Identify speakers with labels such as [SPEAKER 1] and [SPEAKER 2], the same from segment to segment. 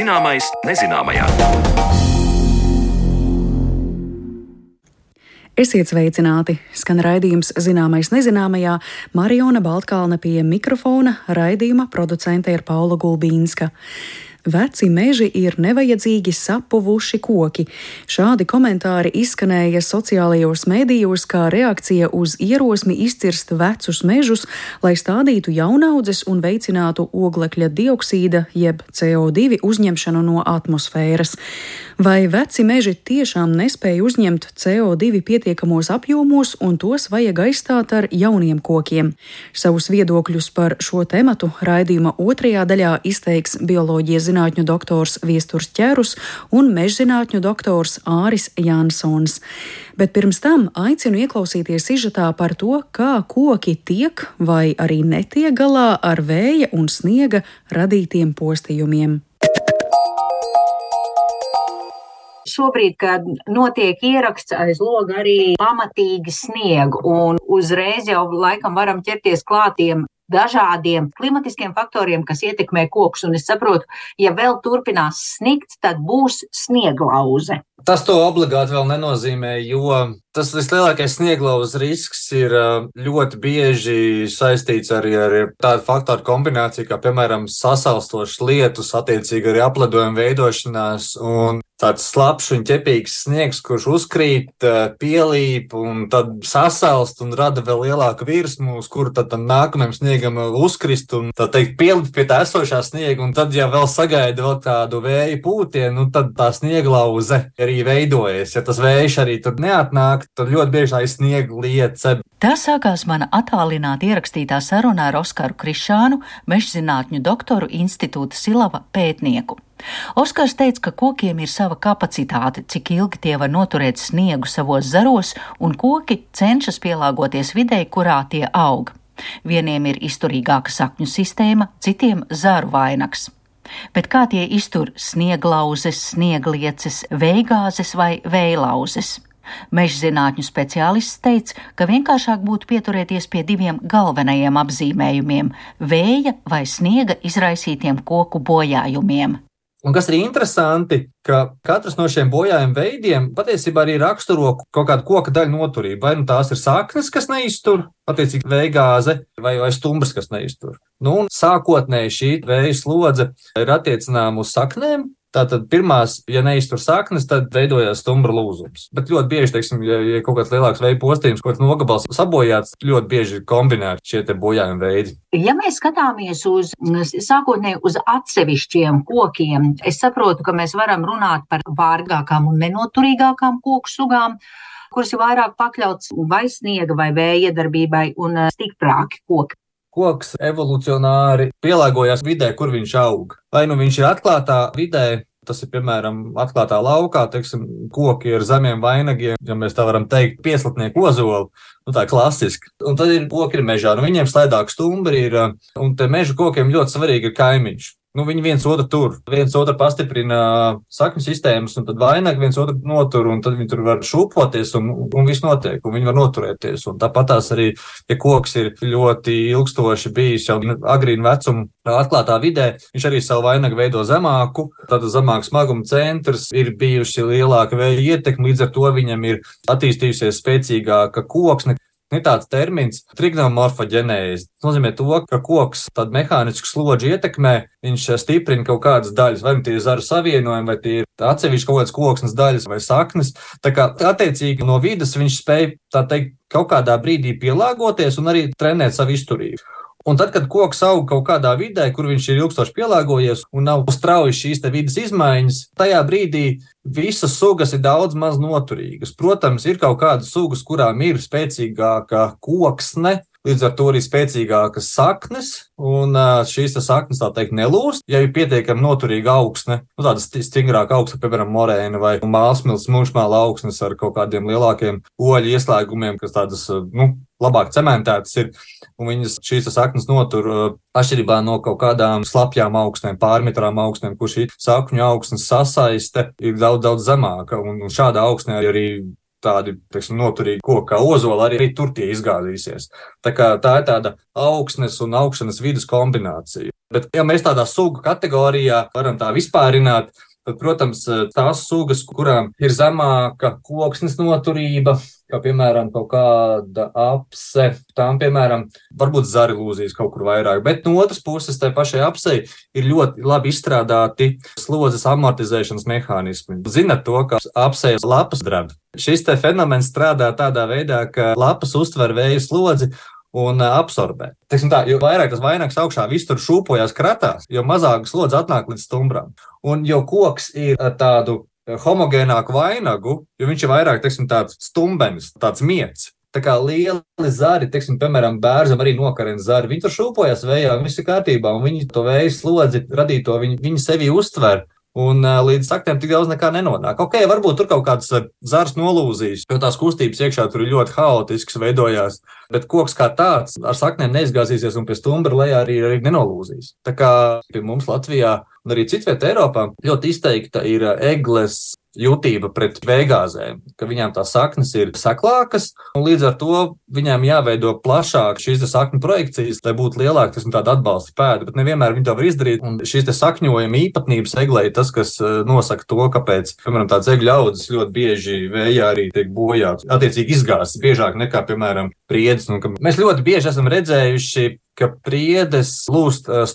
[SPEAKER 1] Zināmais nezināmajā.
[SPEAKER 2] Esiet sveicināti! Skan raidījums Zināmais nezināmajā. Mariona Baltkalna pie mikrofona raidījuma producente ir Paula Gulbīnska. Veci meži ir nevajadzīgi sapuvuši koki. Šādi komentāri izskanēja sociālajos mēdījos kā reakcija uz ierosmi izcirst vecus mežus, lai stādītu jaunaudzes un veicinātu oglekļa dioksīda jeb CO2 uzņemšanu no atmosfēras. Vai veci meži tiešām nespēja uzņemt CO2 pietiekamos apjomos un tos vajag aizstāt ar jauniem kokiem? Savus viedokļus par šo tematu raidījuma otrajā daļā izteiks bioloģijas zinātņu doktors Viesturs Čērus un mežzinātņu doktors Āris Jansons. Bet pirms tam aicinu ieklausīties izžetā par to, kā koki tiek vai arī netiek galā ar vēja un sniega radītiem postījumiem.
[SPEAKER 3] šobrīd, kad notiek ieraksts aiz loga arī pamatīgi sniegu, un uzreiz jau laikam varam ķerties klātiem dažādiem klimatiskiem faktoriem, kas ietekmē kokus. Un es saprotu, ja vēl turpinās snikt, tad būs snieglauze.
[SPEAKER 4] Tas to obligāti vēl nenozīmē, jo tas vislielākais snieglaus risks ir ļoti bieži saistīts arī ar tādu faktoru kombināciju, kā piemēram sasalstošs lietus, attiecīgi arī apledojuma veidošanās un tāds slapjš un ķepīgs sniegs, kurš uzkrīt, pielīp un tad sasalst un rada vēl lielāku virsmu, uz kuru tad nākamajam sniegam uzkrist un tā teikt pielikt pie tā esošā sniega, un tad, ja vēl sagaida vēl tādu vēju pūtienu, nu, tad tā snieglauze arī veidojas. Ja tas vējš arī tur neatnāk, tad ļoti bieži ir sniega liece.
[SPEAKER 5] Tā sākās mana attālināti ierakstītā saruna ar Oskaru Krišānu, mežzinātņu doktoru institūta Silava pētnieku. Oskars teica, ka kokiem ir sava kapacitāte, cik ilgi tie var noturēt sniegu savos zaros, un koki cenšas pielāgoties videi, kurā tie aug. Vieniem ir izturīgāka sakņu sistēma, citiem zaru vainags. Bet kā tie iztur snieglauzes, snieglieces, veigāzes vai veilauzes? Mežzinātņu speciālists teica, ka vienkāršāk būtu pieturēties pie diviem galvenajiem apzīmējumiem - vēja vai sniega izraisītiem koku bojājumiem.
[SPEAKER 4] Un kas ir interesanti, ka katrs no šiem bojājuma veidiem patiesībā arī raksturo kaut kādu koka daļu noturību. Vai nu tās ir saknes, kas neiztur, attiecīgi vēja gāze, vai, vai stumbrs, kas neiztur. Nu, sākotnēji šī vēja slodze ir attiecināma uz saknēm, Tātad pirmās, ja neiztur saknes, tad veidojās stumbra lūzums. Bet ļoti bieži, teiksim, ja, ja kaut kāds lielāks veidu postījums, kaut kāds nogabals sabojāts, ļoti bieži kombinēti šie bojājumi veidi.
[SPEAKER 3] Ja mēs skatāmies uz sākotnēji uz atsevišķiem kokiem, es saprotu, ka mēs varam runāt par vārgākām un nenoturīgākām koku sugām kuras ir vairāk pakļauts vai sniega vai vēja darbībai un eh, stiprāki koki
[SPEAKER 4] koks evolucionāri pielāgojās vidē, kur viņš aug. Vai nu viņš ir atklātā vidē, tas ir piemēram atklātā laukā, teiksim, koki ar zemiem vainagiem, ja mēs tā varam teikt, pieslatnieku ozolu. Nu, tā klasiski. Un tad ir koki ir mežā, nu, viņiem slēdāk stumbri ir, un te meža kokiem ļoti svarīgi ir kaimiņš. Nu, viņi viens otru tur, viens otru pastiprina sakņu sistēmas, un tad vainag viens otru notur, un tad viņi tur var šūpoties, un, un viss notiek, un viņi var noturēties. Un tāpat tās arī, ja koks ir ļoti ilgstoši bijis jau agrīnu vecumu atklātā vidē, viņš arī savu vainagu veido zemāku, tad zemāks smaguma centrs ir bijuši lielāka vēja ietekme, līdz ar to viņam ir attīstījusies spēcīgāka koksne ir tāds termins - trignomorfoģenēze. Tas nozīmē to, ka koks tādu mehānisku slodzi ietekmē, viņš stiprina kaut kādas daļas, vai nu tie ir zaru savienojumi, vai tie ir atsevišķi kaut kādas koksnes daļas vai saknes. Tā kā attiecīgi no vidas viņš spēj, tā teikt, kaut kādā brīdī pielāgoties un arī trenēt savu izturību. Un tad, kad koks aug kaut kādā vidē, kur viņš ir ilgstoši pielāgojies un nav strauji šīs vidas izmaiņas, tajā brīdī visas sugas ir daudz maz noturīgas. Protams, ir kaut kādas sugas, kurām ir spēcīgāka koksne, Līdz ar to arī spēcīgākas saknes, un šīs saknes, tā teikt, nelūst. Ja ir pietiekami noturīga augsne, nu, tāda stingrāka augsne, piemēram, morēna vai mākslas mūžmāla augsnes ar kaut kādiem lielākiem oļu ieslēgumiem, kas tādas, nu, labāk cementētas ir, un viņas šīs saknes notur atšķirībā no kaut kādām slapjām augstnēm, pārmetrām augstnēm, kur šī sakņu augsnes sasaiste ir daudz, daudz zemāka, un šāda augsnē arī tādi teiksim, noturīgi koki kā ozola, arī, arī tur tie izgāzīsies. Tā, tā ir tāda augsnes un augšanas vidus kombinācija. Bet, ja mēs tādā sugu kategorijā varam tā vispārināt, protams, tās sugas, kurām ir zemāka koksnes noturība, kā piemēram kaut kāda apse, tām, piemēram, varbūt zari lūzīs kaut kur vairāk. Bet no otras puses, tai pašai apsei ir ļoti labi izstrādāti slodzes amortizēšanas mehānismi. Zinat to, ka apsejas lapas dreb. Šis te fenomens strādā tādā veidā, ka lapas uztver vēju slodzi un absorbē. Teiksim tā, jo vairāk tas vainags augšā visur šūpojas kratās, jo mazāk slodze atnāk līdz stumbram. Un jo koks ir tādu homogēnāku vainagu, jo viņš ir vairāk, teiksim, tāds stumbenis, tāds miets. Tā kā lieli zari, teiksim, piemēram, bērnam arī nokarina zari. Viņi tur šūpojas vējā, viss ir kārtībā, un viņi to vēju slodzi radīto, viņi, viņi sevi uztver Un uh, līdz saknēm tik daudz nekā nenonāk. Ok, varbūt tur kaut kāds zars nolūzīs, jo tās kustības iekšā tur ir ļoti haotisks, veidojās. Bet koks kā tāds ar saknēm neizgāzīsies un pie stumbra lejā arī, arī nenolūzīs. Tā kā pie mums Latvijā un arī citvietā Eiropā ļoti izteikta ir egles jūtība pret vēgāzēm, ka viņām tās saknes ir seklākas, un līdz ar to viņām jāveido plašāk šīs sakņu projekcijas, lai būtu lielāka tas, tāda atbalsta pēda, bet nevienmēr viņi to var izdarīt. Un šīs sakņojuma īpatnības eglē ir tas, kas eh, nosaka to, kāpēc, piemēram, tāds egļu audzes ļoti bieži vējā arī tiek bojāts, attiecīgi izgāzts biežāk nekā, piemēram, priedes. Mēs ļoti bieži esam redzējuši, ka priedes lūst eh,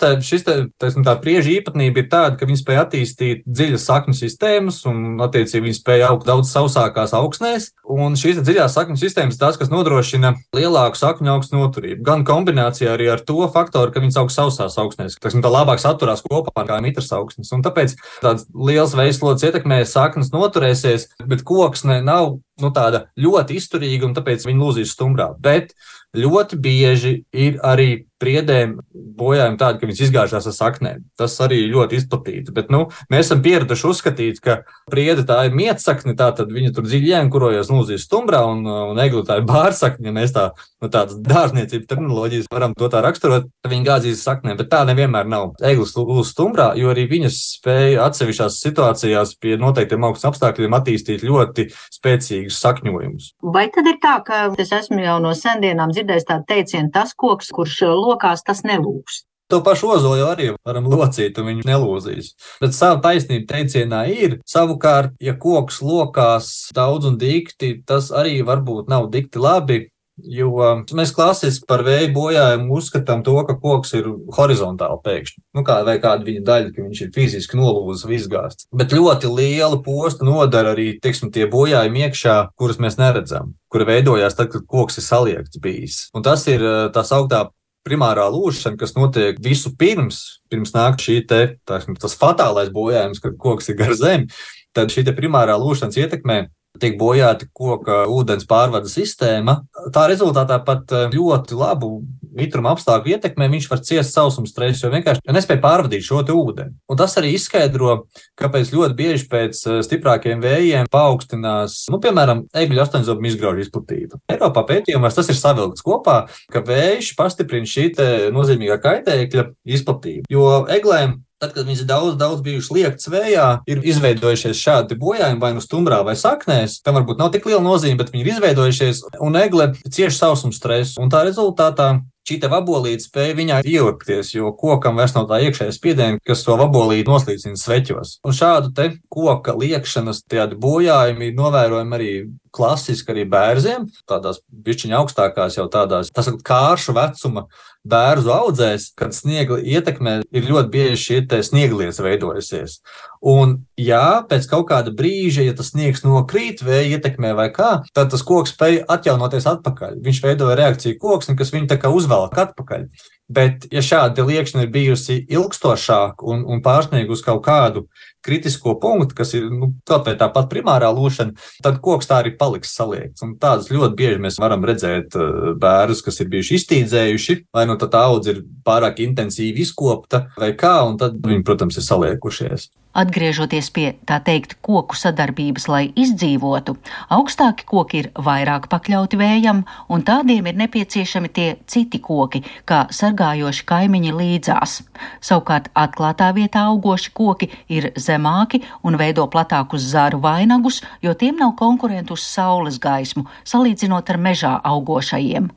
[SPEAKER 4] tā, šis te, taisim, tā prieža īpatnība ir tāda, ka viņi spēj attīstīt dziļas sakņu sistēmas un, attiecīgi, viņi spēj augt daudz sausākās augsnēs. Un šīs dziļās sakņu sistēmas tās, kas nodrošina lielāku sakņu augstu noturību. Gan kombinācijā arī ar to faktoru, ka viņas aug sausās augsnēs, ka tā labāk saturās kopā kā mitras augsnes. Un tāpēc tāds liels veislots ietekmē saknes noturēsies, bet koksne nav nu, tāda ļoti izturīga un tāpēc viņi lūzīs stumbrā. Bet ļoti bieži ir arī priedēm bojājumi tādi, ka viņas izgāžās ar saknēm. Tas arī ļoti izplatīts. Bet nu, mēs esam pieraduši uzskatīt, ka priede tā ir mietsakne, tā tad viņa tur dziļi ēnkurojas nūzīs stumbrā, un, un egli tā ir bārsakne. Ja mēs tā, nu, tādas dārzniecības terminoloģijas varam to tā raksturot, tad viņi gāzīs saknēm, bet tā nevienmēr nav. Eglis lūz stumbrā, jo arī viņas spēja atsevišķās situācijās pie noteiktiem augstiem apstākļiem attīstīt ļoti spēcīgus sakņojumus.
[SPEAKER 3] Vai tad ir tā, ka es esmu jau no sendienām dzirdējis tādu teicienu, tas koks, kurš lokās, tas nelūks.
[SPEAKER 4] To pašu ozolu arī varam locīt, un viņš nelūzīs. Bet savu taisnību teicienā ir. Savukārt, ja koks lokās daudz un dikti, tas arī varbūt nav dikti labi. Jo mēs klasiski par vēju bojājumu uzskatām to, ka koks ir horizontāli pēkšņi. Nu, kā, vai kāda viņa daļa, ka viņš ir fiziski nolūzis, izgāzts. Bet ļoti liela posta nodara arī teiksim, tie bojājumi iekšā, kurus mēs neredzam, kuri veidojās tad, kad koks ir saliekts bijis. Un tas ir tā sauktā primārā lūšana, kas notiek visu pirms, pirms nāk šī te, tāsim, tas fatālais bojājums, kad koks ir gar zemi, tad šī primārā lūšanas ietekmē tiek bojāta koka ūdens pārvades sistēma. Tā rezultātā pat eh, ļoti labu mitruma apstākļu ietekmē viņš var ciest sausuma stresu, jo vienkārši nespēja pārvadīt šo ūdeni. Un tas arī izskaidro, kāpēc ļoti bieži pēc eh, stiprākiem vējiem paaugstinās, nu, piemēram, egļu astoņzobu izgraužu izplatība. Eiropā pētījumos tas ir savilkts kopā, ka vējš pastiprina šī nozīmīgā kaitēkļa izplatību. Jo eglēm Tad, kad viņas daudz, daudz bijušas liektas vējā, ir izveidojušies šādi bojājumi vai nu stumbrā vai saknēs. Tam varbūt nav tik liela nozīme, bet viņi ir izveidojušies un egle cieši sausuma stresu. Un tā rezultātā šī vabolīte spēja viņā ieurpties, jo kokam vairs nav tā iekšējā spiediena, kas to vabolīti noslīcina sveķos. Un šādu te koka liekšanas bojājumi ir novērojami arī klasiski arī bērziem, tādās pišķiņa augstākās jau tādās, tas ir kāršu vecuma bērnu audzēs, kad sniega ietekmē ir ļoti bieži šie snieglies veidojusies. Un, jā, pēc kaut kāda brīža, ja tas sniegs nokrīt, vēja ietekmē vai kā, tad tas koks spēj atjaunoties atpakaļ. Viņš veidoja reakciju koksni, kas viņu tā kā uzvelk atpakaļ. Bet, ja šāda liekšana ir bijusi ilgstošāka un, un pārsniegusi kaut kādu kritisko punktu, kas ir nu, vai tāpat primārā lūšana, tad koks tā arī paliks saliekts. Un tādas ļoti bieži mēs varam redzēt uh, bērnus, kas ir bijuši iztīdzējuši, vai nu tā audze ir pārāk intensīvi izkopta, vai kā, un tad viņi, protams, ir saliekušies.
[SPEAKER 5] Atgriežoties pie tā teikt koku sadarbības, lai izdzīvotu, augstāki koki ir vairāk pakļauti vējam, un tādiem ir nepieciešami tie citi koki, kā sargājoši kaimiņi līdzās. Savukārt atklātā vietā augoši koki ir zemāki un veido platākus zaru vainagus, jo tiem nav konkurentu uz saules gaismu, salīdzinot ar mežā augošajiem.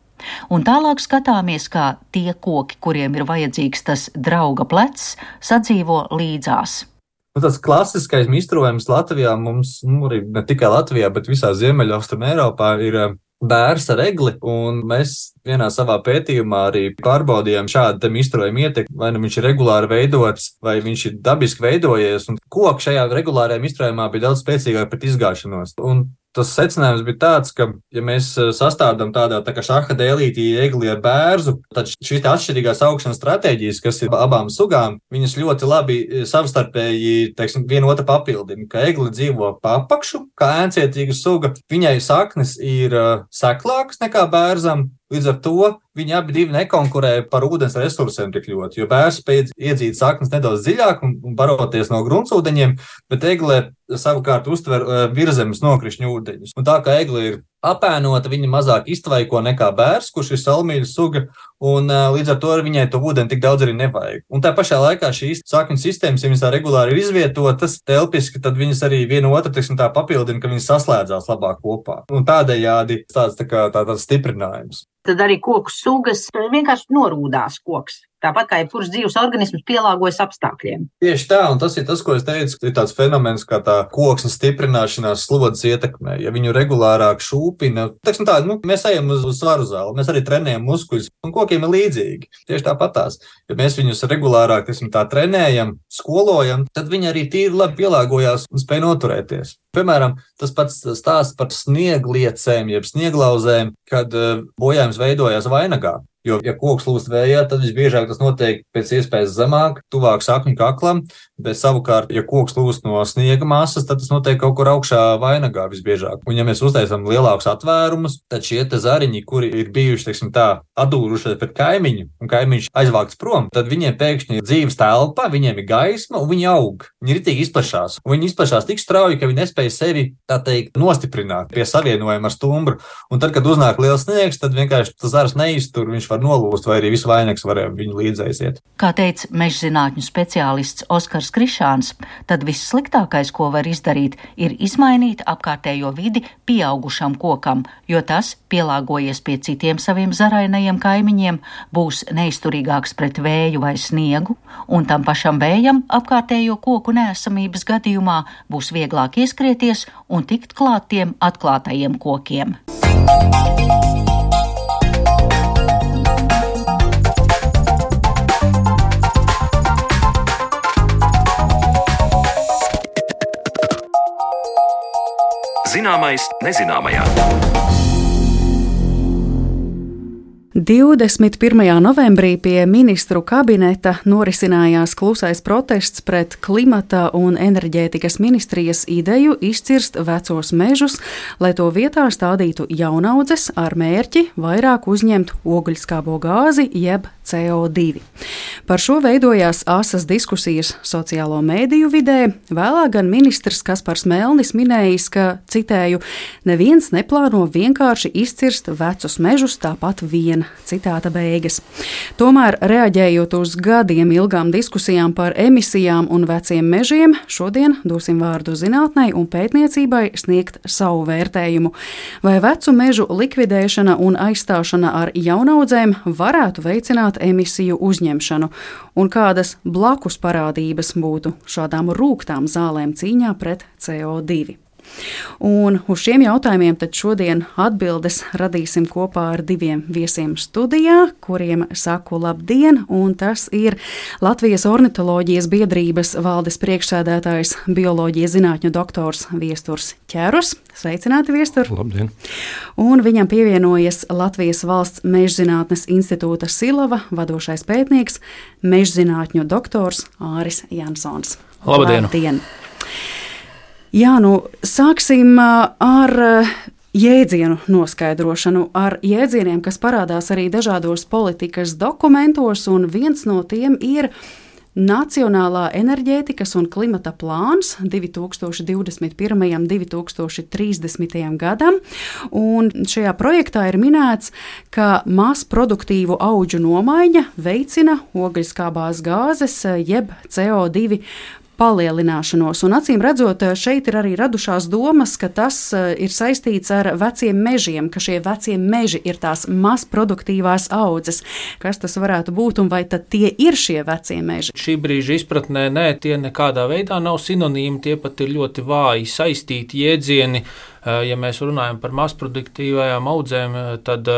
[SPEAKER 5] Un tālāk skatāmies, kā tie koki, kuriem ir vajadzīgs tas drauga plecs, sadzīvo līdzās.
[SPEAKER 4] Nu, tas klasiskais mistrojums Latvijā mums, nu, arī ne tikai Latvijā, bet visā Ziemeļaustrum Eiropā ir bērs ar egli, un mēs vienā savā pētījumā arī pārbaudījām šādu mistrojumu ietekmi, vai nu viņš ir regulāri veidots, vai viņš ir dabiski veidojies, un koks šajā regulārajā mistrojumā bija daudz spēcīgāk pret izgāšanos. Un tas secinājums bija tāds, ka, ja mēs eh, sastādām tādā tā kā šaha dēlītī egli ar bērzu, tad šīs atšķirīgās augšanas stratēģijas, kas ir abām sugām, viņas ļoti labi eh, savstarpēji, teiksim, viena otru papildina. Ka egli dzīvo pa apakšu, kā ēncietīga suga, viņai saknes ir uh, seklākas nekā bērzam, Līdz ar to viņi abi nekonkurē par ūdens resursiem tik ļoti, jo bērns spēj iedzīt saknes nedaudz dziļāk un, baroties no gruntsūdeņiem, bet eglē savukārt uztver uh, virzemes nokrišņu ūdeņus. Un tā kā egle ir apēnota, viņa mazāk iztvaiko nekā bērns, kurš ir salmīļa suga, un līdz ar to viņai to ūdeni tik daudz arī nevajag. Un tā pašā laikā šīs sakņu sistēmas, ja viņas tā regulāri ir izvietotas telpiski, tad viņas arī viena otru, teiksim, tā papildina, ka viņas saslēdzās labāk kopā. Un tādējādi tāds tā kā tā, tāds stiprinājums.
[SPEAKER 3] Tad arī koku sugas vienkārši norūdās koks. Tāpat kā jebkurš dzīves organisms pielāgojas apstākļiem.
[SPEAKER 4] Tieši tā, un tas ir tas, ko es teicu, ir tāds fenomens kā tā koksnes stiprināšanās slodzes ietekmē. Ja viņu regulārāk šūpina, teiksim tā, nu, mēs ejam uz, uz svaru zāli, mēs arī trenējam muskuļus, un kokiem ir līdzīgi. Tieši tāpatās. Ja mēs viņus regulārāk, teiksim tā, trenējam, skolojam, tad viņi arī tīri labi pielāgojās un spēj noturēties. Piemēram, tas pats stāsts par sniegliecēm, jeb snieglauzēm, kad eh, bojājums veidojās vainagā. Jo, ja koks lūst vējā, tad visbiežāk tas notiek pēc iespējas zemāk, tuvāk sakņu kaklam, bet savukārt, ja koks lūst no sniega masas, tad tas notiek kaut kur augšā vainagā visbiežāk. Un, ja mēs uztaisām lielākus atvērumus, tad šie zariņi, kuri ir bijuši, teiksim, tā, atdūrušies pret kaimiņu, un kaimiņš aizvākts prom, tad viņiem pēkšņi ir dzīves telpa, viņiem ir gaisma, un viņi aug. Viņi ritīgi izplatās. Un viņi izplatās tik strauji, ka viņi nespēja sevi, tā teikt, nostiprināt pie savienojuma ar stumbru. Un tad, kad uznāk liels sniegs, tad vienkārši tas zars neiztur, viņš var nolūst, vai arī viss vainags varēja viņu līdzaiziet.
[SPEAKER 5] Kā teica meža zinātņu speciālists Oskars Krišāns, tad vissliktākais, ko var izdarīt, ir izmainīt apkārtējo vidi pieaugušam kokam, jo tas, pielāgojies pie citiem saviem zarainajiem kaimiņiem, būs neizturīgāks pret vēju vai sniegu, un tam pašam vējam apkārtējo koku nēsamības gadījumā būs vieglāk ieskrieties un tikt klāt tiem atklātajiem kokiem. Thank you
[SPEAKER 2] Zināmais nezināmajā. 21. novembrī pie ministru kabineta norisinājās klusais protests pret klimata un enerģētikas ministrijas ideju izcirst vecos mežus, lai to vietā stādītu jaunaudzes ar mērķi vairāk uzņemt ogļskābo gāzi jeb CO2. Par šo veidojās asas diskusijas sociālo mēdīju vidē. Vēlāk gan ministrs Kaspars Melnis minējis, ka, citēju, neviens neplāno vienkārši izcirst vecus mežus tāpat vien Citāta beigas. Tomēr, reaģējot uz gadiem ilgām diskusijām par emisijām un veciem mežiem, šodien dosim vārdu zinātnei un pētniecībai sniegt savu vērtējumu. Vai vecu mežu likvidēšana un aizstāšana ar jaunaudzēm varētu veicināt emisiju uzņemšanu, un kādas blakus parādības būtu šādām rūktām zālēm cīņā pret CO2? Un uz šiem jautājumiem šodien atbildes radīsim kopā ar diviem viesiem studijā, kuriem saku labdien, un tas ir Latvijas ornitoloģijas biedrības valdes priekšsēdētājs, bioloģijas zinātņu doktors Viesturs Ķērus. Sveicināti, Viestur!
[SPEAKER 1] Labdien!
[SPEAKER 2] Un viņam pievienojas Latvijas valsts mežzinātnes institūta Silava vadošais pētnieks, mežzinātņu doktors Āris Jansons.
[SPEAKER 1] Labdien! Labdien.
[SPEAKER 2] Jā, nu sāksim ar jēdzienu noskaidrošanu, ar jēdzieniem, kas parādās arī dažādos politikas dokumentos, un viens no tiem ir Nacionālā enerģētikas un klimata plāns 2021. un 2030. gadam. Un šajā projektā ir minēts, ka mazproduktīvu augu nomaiņa veicina ogļskābās gāzes jeb CO2 palielināšanos. Un acīm redzot, šeit ir arī radušās domas, ka tas ir saistīts ar veciem mežiem, ka šie vecie meži ir tās mazproduktīvās audzes. Kas tas varētu būt un vai tie ir šie vecie meži?
[SPEAKER 1] Šī brīža izpratnē, nē, tie nekādā veidā nav sinonīmi, tie pat ir ļoti vāji saistīti jēdzieni. Ja mēs runājam par mazproduktīvajām audzēm, tad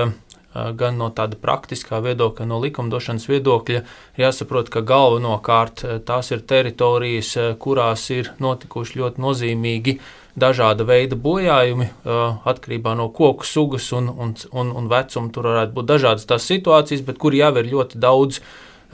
[SPEAKER 1] gan no tāda praktiskā viedokļa, no likumdošanas viedokļa, jāsaprot, ka galvenokārt tās ir teritorijas, kurās ir notikuši ļoti nozīmīgi dažāda veida bojājumi atkarībā no koku sugas un, un, un, un vecuma. Tur varētu būt dažādas tās situācijas, bet kur jau ir ļoti daudz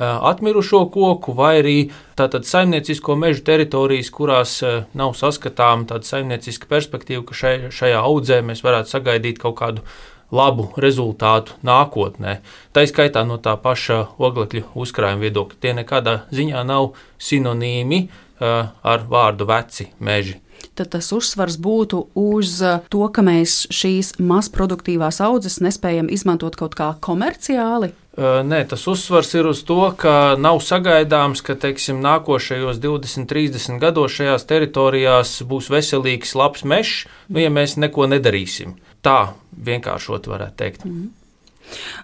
[SPEAKER 1] atmirušo koku, vai arī tātad saimniecisko mežu teritorijas, kurās nav saskatāma tāda saimnieciska perspektīva, ka šai, šajā audzē mēs varētu sagaidīt kaut kādu labu rezultātu nākotnē. Tā izskaitā no tā paša oglekļa uzkrājuma viedokļa. Tie nekādā ziņā nav sinonīmi ar vārdu veci meži.
[SPEAKER 2] Tad tas uzsvars būtu uz to, ka mēs šīs mazproduktīvās audzes nespējam izmantot kaut kā komerciāli.
[SPEAKER 1] Nē, tas uzsvars ir uz to, ka nav sagaidāms, ka teiksim, nākošajos 20, 30 gados šajās teritorijās būs veselīgs, labs mežs, nu, ja mēs neko nedarīsim. Tā vienkāršot varētu teikt. Mm.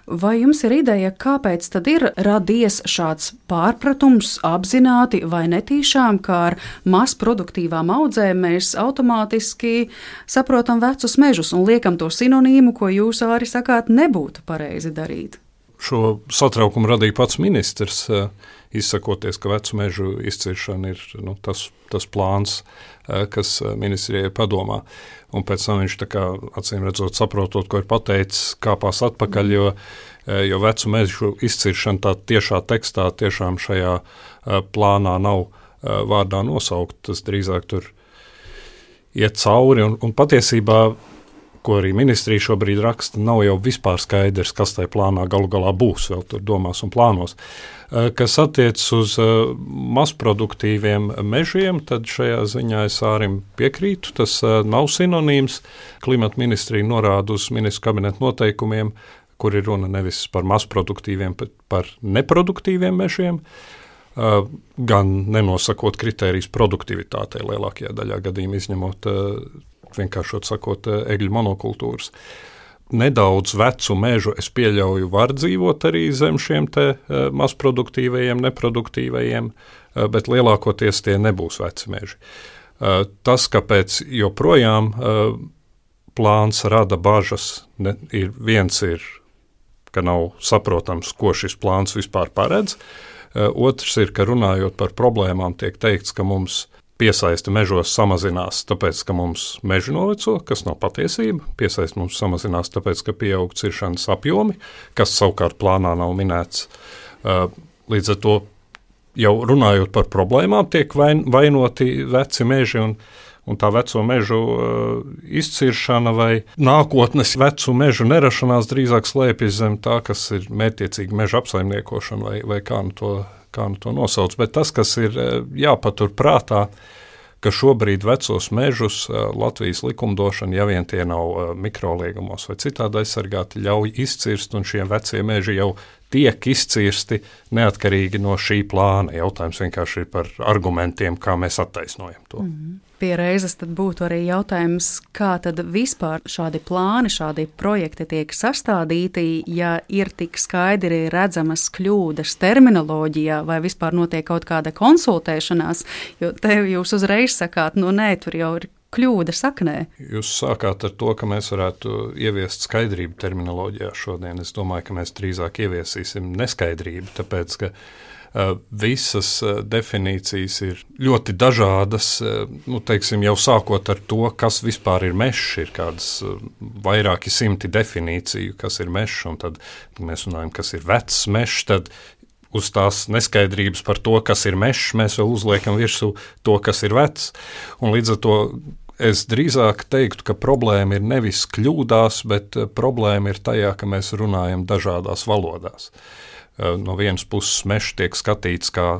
[SPEAKER 2] Vai jums ir ideja, kāpēc tad ir radies šāds pārpratums apzināti vai netīšām, ka ar mazproduktīvām audzēm mēs automātiski saprotam vecus mežus un liekam to sinonīmu, ko jūs arī sakāt, nebūtu pareizi darīt?
[SPEAKER 6] Šo satraukumu radīja pats ministrs, eh, izsakoties, ka vecu mežu izciršana ir nu, tas, tas plāns, eh, kas eh, ministrijai padomā. Un pēc tam viņš, kā, acīm redzot, saprotot, ko ir pateicis, kāpās atpakaļ, jo, jo vecu mežu izciršana tā tiešā tekstā tiešām šajā plānā nav vārdā nosaukt. Tas drīzāk tur iet cauri un, un patiesībā ko arī ministrija šobrīd raksta, nav jau vispār skaidrs, kas tajā plānā galu galā būs, vēl tur domās un plānos. Eh, kas attiecas uz eh, mazproduktīviem mežiem, tad šajā ziņā es ārim piekrītu. Tas eh, nav sinonīms. Klimata ministrija norāda uz ministru kabineta noteikumiem, kur ir runa nevis par mazproduktīviem, bet par neproduktīviem mežiem. Gan nenosakot kritērijas produktivitātei lielākajā daļā gadījumā, izņemot vienkāršot sakot, eh, egļu monokultūras. Nedaudz vecu mežu es pieļauju, var dzīvot arī zem šiem te eh, mazproduktīvajiem, neproduktīvajiem, eh, bet lielākoties tie nebūs veci meži. Tas, kāpēc joprojām plāns rada bažas, ne, ir viens ir, ka nav saprotams, ko šis plāns vispār paredz. Otrs ir, ka runājot par problēmām, tiek teikts, ka mums piesaiste mežos samazinās, tāpēc, ka mums meži noveco, kas nav patiesība. Piesaiste mums samazinās, tāpēc, ka pieaug ciršanas apjomi, kas savukārt plānā nav minēts. Uh, līdz ar to jau runājot par problēmām, tiek vain, vainoti veci meži un, un tā veco mežu uh, izciršana vai nākotnes vecu mežu nerašanās drīzāk slēpjas zem tā, kas ir mērķiecīga meža apsaimniekošana vai, vai kā nu to kā nu to nosauc. Bet tas, kas ir eh, jāpatur prātā, ka šobrīd vecos mežus eh, Latvijas likumdošana, ja vien tie nav eh, mikroliegumos vai citādi aizsargāti, ļauj izcirst, un šie vecie meži jau tiek izcirsti neatkarīgi no šī plāna. Jautājums vienkārši ir par argumentiem, kā mēs attaisnojam to. Mm -hmm.
[SPEAKER 2] Pie reizes būtu arī jautājums, kā tad vispār šādi plāni, šādi projekti tiek sastādīti, ja ir tik skaidri redzamas kļūdas terminoloģijā, vai vispār notiek kaut kāda konsultēšanās, jo te jūs uzreiz sakāt, nu nē, tur jau ir kļūda saknē?
[SPEAKER 6] Jūs sākāt ar to, ka mēs varētu ieviest skaidrību terminoloģijā šodien. Es domāju, ka mēs drīzāk ieviesīsim neskaidrību, tāpēc ka uh, visas uh, definīcijas ir ļoti dažādas. Uh, nu, teiksim, jau sākot ar to, kas vispār ir mežs, ir kādas vairāki simti definīciju, kas ir mežs, un tad mēs runājam, kas ir vecs mežs. Tad uz tās neskaidrības par to, kas ir mežs, mēs vēl uzliekam virsū to, kas ir vecs. Un līdz ar to es drīzāk teiktu, ka problēma ir nevis kļūdās, bet eh, problēma ir tajā, ka mēs runājam dažādās valodās. Eh, no vienas puses, mežs tiek skatīts kā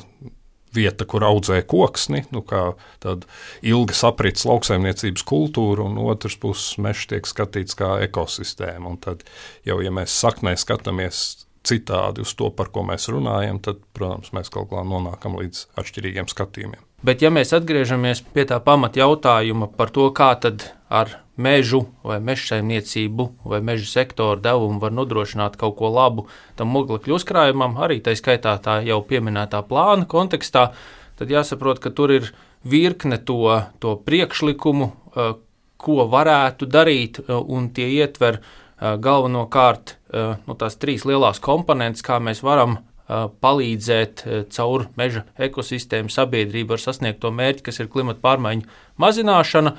[SPEAKER 6] vieta, kur audzē koksni, nu, kā tāda ilga aprits lauksaimniecības kultūra, un otrs puses mežs tiek skatīts kā ekosistēma. Un tad jau, ja mēs saknē skatāmies citādi uz to, par ko mēs runājam, tad, protams, mēs kaut kā nonākam līdz atšķirīgiem skatījumiem.
[SPEAKER 1] Bet, ja mēs atgriežamies pie tā pamata jautājuma par to, kā tad ar mežu vai meža saimniecību vai meža sektoru devumu var nodrošināt kaut ko labu tam oglekļu uzkrājumam, arī tā skaitā tā jau pieminētā plāna kontekstā, tad jāsaprot, ka tur ir virkne to, to priekšlikumu, eh, ko varētu darīt, eh, un tie ietver galvenokārt nu, tās trīs lielās komponentes, kā mēs varam palīdzēt caur meža ekosistēmu sabiedrību ar sasniegt to mērķi, kas ir klimata pārmaiņu mazināšana.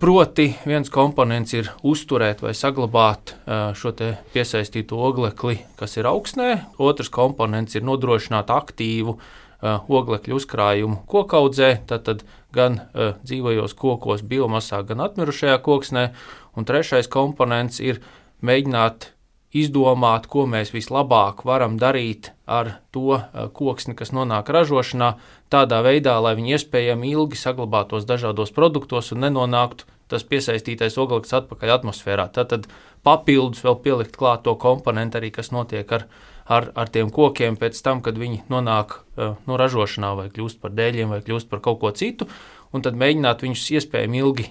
[SPEAKER 1] Proti, viens komponents ir uzturēt vai saglabāt šo piesaistīto oglekli, kas ir augstnē, otrs komponents ir nodrošināt aktīvu oglekļu uzkrājumu kokaudzē, tad gan dzīvajos kokos, biomasā, gan atmirušajā koksnē, un trešais komponents ir mēģināt izdomāt, ko mēs vislabāk varam darīt ar to eh, koksni, kas nonāk ražošanā, tādā veidā, lai viņi iespējami ilgi saglabātos dažādos produktos un nenonāktu tas piesaistītais ogleklis atpakaļ atmosfērā. Tad papildus vēl pielikt klāt to komponentu arī, kas notiek ar, ar, ar tiem kokiem pēc tam, kad viņi nonāk uh, no ražošanā vai kļūst par dēļiem vai kļūst par kaut ko citu, un tad mēģināt viņus iespējami ilgi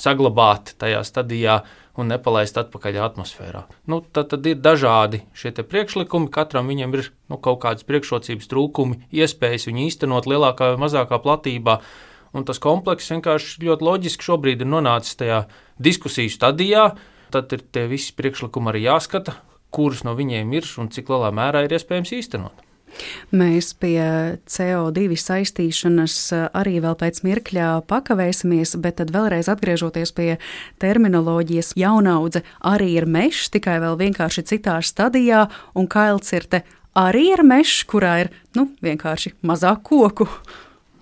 [SPEAKER 1] saglabāt tajā stadijā, un nepalaist atpakaļ atmosfērā. Nu, tad, tad ir dažādi šie priekšlikumi, katram viņam ir nu, kaut kādas priekšrocības, trūkumi, iespējas viņu īstenot lielākā vai mazākā platībā. Un tas komplekss vienkārši ļoti loģiski šobrīd ir nonācis tajā diskusiju stadijā. Tad ir tie visi priekšlikumi arī jāskata, kurus no viņiem ir un cik lielā mērā ir iespējams īstenot.
[SPEAKER 2] Mēs pie CO2 saistīšanas eh, arī vēl pēc mirkļa pakavēsimies, bet tad vēlreiz atgriežoties pie terminoloģijas, jaunaudze arī ir mežs, tikai vēl vienkārši citā stadijā, un kailcirte arī ir mežs, kurā ir nu, vienkārši mazāk koku.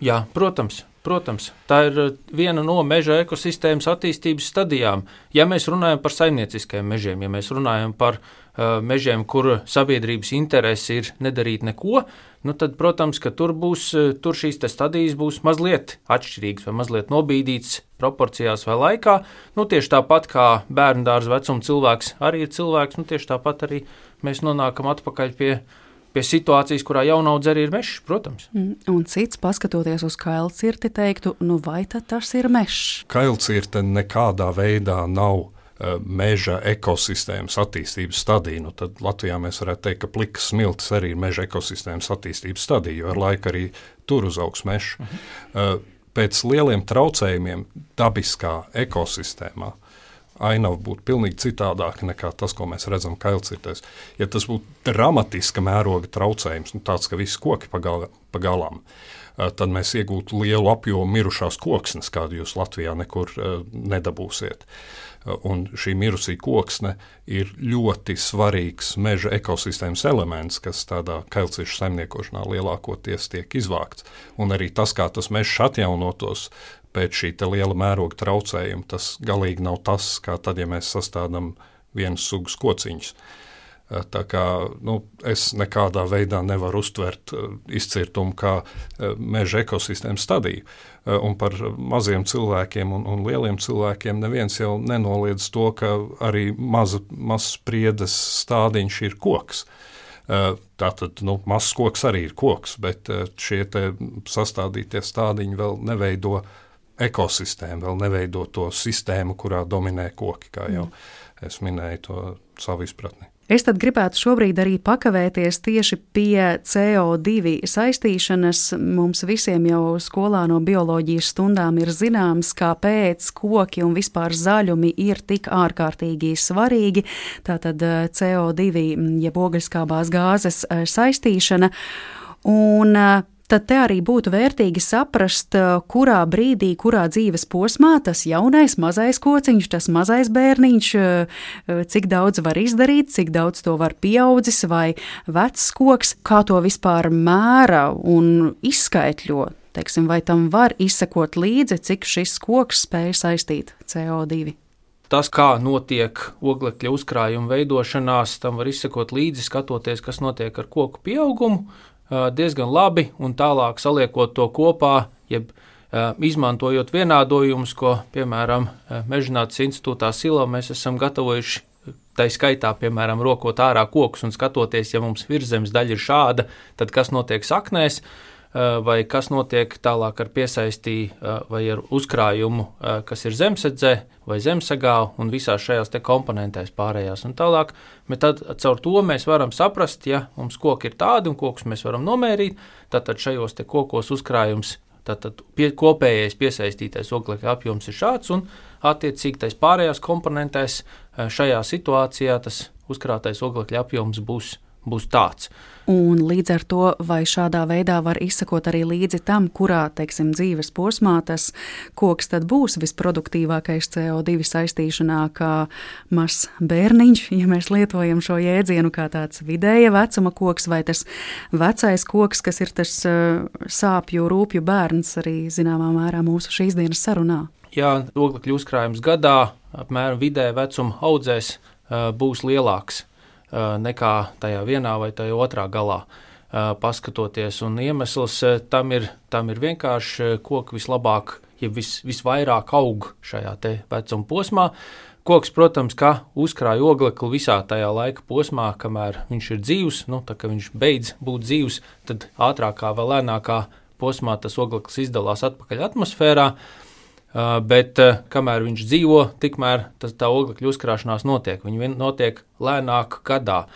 [SPEAKER 1] Jā, protams. Protams, tā ir eh, viena no meža ekosistēmas attīstības stadijām. Ja mēs runājam par saimnieciskiem mežiem, ja mēs runājam par uh, mežiem, kur sabiedrības interese ir nedarīt neko, nu tad, protams, ka tur, būs, eh, tur šīs stadijas būs mazliet atšķirīgas vai mazliet nobīdītas proporcijās vai laikā. Nu, tieši tāpat kā bērnu dārza vecuma cilvēks arī ir cilvēks, nu, tieši tāpat arī mēs nonākam atpakaļ pie pie situācijas, kurā jaunaudze arī ir mežs, protams.
[SPEAKER 2] Mm, un cits, paskatoties uz kailcirti, teiktu, nu vai tas ir mežs?
[SPEAKER 6] Kailcirte nekādā veidā nav uh, meža ekosistēmas attīstības stadija. Nu, tad Latvijā mēs varētu teikt, ka plikas smilts arī ir meža ekosistēmas attīstības stadija, jo ar laiku arī tur uzaugs mežs. Uh -huh. uh, pēc lieliem traucējumiem dabiskā ekosistēmā uh, ainava būtu pilnīgi citādāka nekā tas, ko mēs redzam kailcirtēs. Ja tas būtu dramatiska mēroga traucējums, nu, tāds, ka visi koki pagalām, pagalām tad mēs iegūtu lielu apjomu mirušās koksnes, kādu jūs Latvijā nekur nedabūsiet. Un šī mirusī koksne ir ļoti svarīgs meža ekosistēmas elements, kas tādā kailcīšu saimniekošanā lielākoties tiek izvākts. Un arī tas, kā tas mežs atjaunotos, pēc šī liela mēroga traucējuma. Tas galīgi nav tas, kā tad, ja mēs sastādām vienas sugas kociņus. Eh, tā kā nu, es nekādā veidā nevaru uztvert uh, izcirtumu kā uh, meža ekosistēmas stadiju. Uh, un par maziem cilvēkiem un, un lieliem cilvēkiem neviens jau nenoliedz to, ka arī maza, mazs priedes stādiņš ir koks. Tātad nu, mazs koks arī ir koks, bet šie sastādītie stādiņi vēl neveido ekosistēmu, vēl neveido to sistēmu, kurā dominē koki, kā jau mm. es minēju to savu izpratni.
[SPEAKER 2] Es tad gribētu šobrīd arī pakavēties tieši pie CO2 saistīšanas. Mums visiem jau skolā no bioloģijas stundām ir zināms, kāpēc koki un vispār zaļumi ir tik ārkārtīgi svarīgi. Tātad eh, CO2, jeb ogļskābās gāzes eh, saistīšana. Un eh, tad te arī būtu vērtīgi saprast, eh, kurā brīdī, kurā dzīves posmā tas jaunais mazais kociņš, tas mazais bērniņš, eh, eh, cik daudz var izdarīt, cik daudz to var pieaudzis vai vecs koks, kā to vispār mēra un izskaitļo. Teiksim, vai tam var izsekot līdzi, cik šis koks spēj saistīt CO2?
[SPEAKER 1] Tas, kā notiek oglekļa uzkrājuma veidošanās, tam var izsekot līdzi, skatoties, kas notiek ar koku pieaugumu diezgan labi, un tālāk saliekot to kopā, jeb izmantojot vienādojumus, ko piemēram Mežģinātnes institūtā Silo mēs esam gatavojuši. Tā skaitā, piemēram, rokot ārā kokus un skatoties, ja mums virsmas daļa ir šāda, tad kas notiek saknēs. Vai kas notiek tālāk ar piesaistī vai ar uzkrājumu, kas ir zemesedzē vai zemesagā un visās šajās komponentēs pārējās. Un tālāk, bet tad caur to mēs varam saprast, ja mums koki ir tādi un kokus mēs varam nomērīt, tad, šajos kokos uzkrājums. Tātad pie, kopējais piesaistītais oglekļa apjoms ir šāds, un attiecīgi tais pārējās komponentēs šajā situācijā tas uzkrātais oglekļa apjoms būs, būs tāds.
[SPEAKER 2] Un līdz ar to, vai šādā veidā var izsekot arī līdzi tam, kurā, teiksim, dzīves posmā tas koks tad būs visproduktīvākais CO2 saistīšanā, kā mazs bērniņš, ja mēs lietojam šo jēdzienu kā tāds vidēja vecuma koks, vai tas vecais koks, kas ir tas uh, sāpju, rūpju bērns arī zināmā mērā mūsu šīs dienas sarunā.
[SPEAKER 1] Jā, oglekļu uzkrājums gadā apmēram vidēja vecuma audzēs uh, būs lielāks nekā tajā vienā vai tajā otrā galā. Paskatoties, un iemesls tam ir, tam ir vienkārši koks vislabāk, ja vis, visvairāk aug šajā vecuma posmā. Koks, protams, ka uzkrāja oglekli visā tajā laika posmā, kamēr viņš ir dzīvs. Nu, tā kā viņš beidz būt dzīvs, tad ātrākā vai lēnākā posmā tas ogleklis izdalās atpakaļ atmosfērā. Uh, bet uh, kamēr viņš dzīvo, tikmēr tas, tā oglekļa uzkrāšanās notiek. Viņa notiek lēnāk gadā.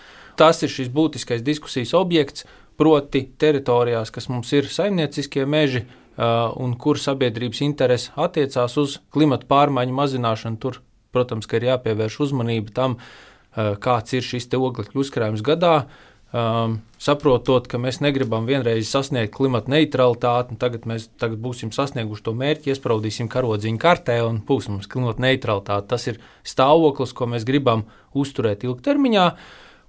[SPEAKER 1] Tas ir šis būtiskais diskusijas objekts, proti, teritorijās, kas mums ir saimnieciskie meži uh, un kur sabiedrības interese attiecās uz klimatu pārmaiņu mazināšanu. Tur, protams, ir jāpievērš uzmanība tam, kāds ir šis oglekļa uzkrājums gadā um, saprotot, ka mēs negribam vienreiz sasniegt klimata neutralitāti, tagad mēs tagad būsim sasnieguši to mērķi, iespraudīsim karodziņu kartē un būs mums klimata neutralitāte. Tas ir stāvoklis, ko mēs gribam uzturēt ilgtermiņā.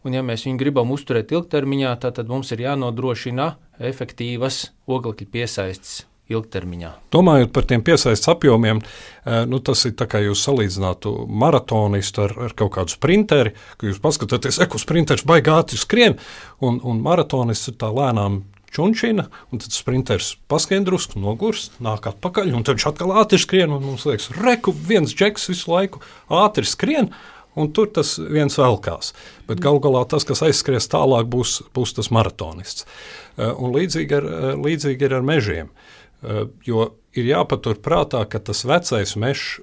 [SPEAKER 1] Un, ja mēs viņu gribam uzturēt ilgtermiņā, tad mums ir jānodrošina efektīvas oglekļa piesaistes ilgtermiņā.
[SPEAKER 6] Domājot par tiem piesaistes apjomiem, eh, nu, tas ir tā kā jūs salīdzinātu maratonistu ar, ar kaut kādu sprinteri, ka jūs paskatāties, ka sprinteris baigā ātri skrien, un, un maratonists ir tā lēnām čunčina, un tad sprinteris paskrien drusku, nogurs, nāk atpakaļ, un tad viņš atkal ātri skrien, un mums liekas, reku, viens džeks visu laiku ātri skrien. Un tur tas viens velkās. Bet galu galā tas, kas aizskries tālāk, būs, būs tas maratonists. Eh, un līdzīgi ar, eh, līdzīgi ir ar mežiem. Uh, jo ir jāpatur prātā, ka tas vecais mežs,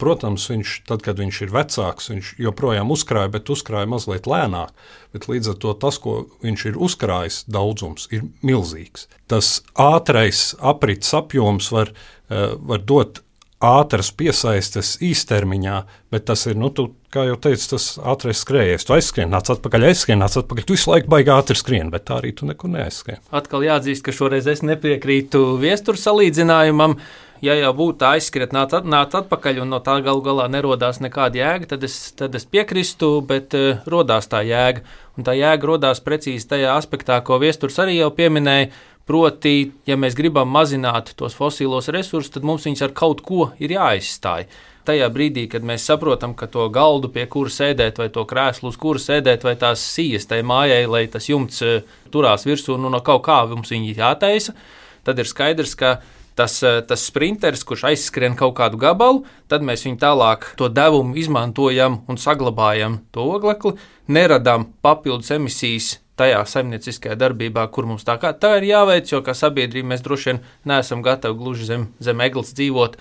[SPEAKER 6] protams, viņš, tad, kad viņš ir vecāks, viņš joprojām uzkrāja, bet uzkrāja mazliet lēnāk. Bet līdz ar to tas, ko viņš ir uzkrājis, daudzums ir milzīgs. Tas ātrais aprits apjoms var, eh, var dot ātras piesaistes īstermiņā, bet tas ir, nu, tu, kā jau teicu, tas ātrais skrējies. Tu aizskrien, nāc atpakaļ, aizskrien, nāc atpakaļ. Tu visu laiku baigi ātri skrien, bet tā arī tu nekur neaizskrien.
[SPEAKER 1] Atkal jāatzīst, ka šoreiz es nepiekrītu viesturu salīdzinājumam. Ja jau būtu aizskriet, nāc, at, nāc atpakaļ, un no tā galu galā nerodās nekāda jēga, tad es, tad es piekrīstu, bet uh, rodās tā jēga. Un tā jēga rodās precīzi tajā aspektā, ko viesturs arī jau pieminēja Proti, ja mēs gribam mazināt tos fosilos resursus, tad mums viņus ar kaut ko ir jāizstāj. Tajā brīdī, kad mēs saprotam, ka to galdu, pie kura sēdēt, vai to krēslu, uz kura sēdēt, vai tās sijas tai mājai, lai tas jumts eh, turās virsū, nu no kaut kā mums viņi jātaisa, tad ir skaidrs, ka tas, eh, tas sprinteris, kurš aizskrien kaut kādu gabalu, tad mēs viņu tālāk to devumu izmantojam un saglabājam to oglekli, neradām papildus emisijas tajā saimnieciskajā darbībā, kur mums tā, kā, tā ir jāveic, jo kā sabiedrība mēs droši vien neesam gatavi gluži zem, zem eglis dzīvot.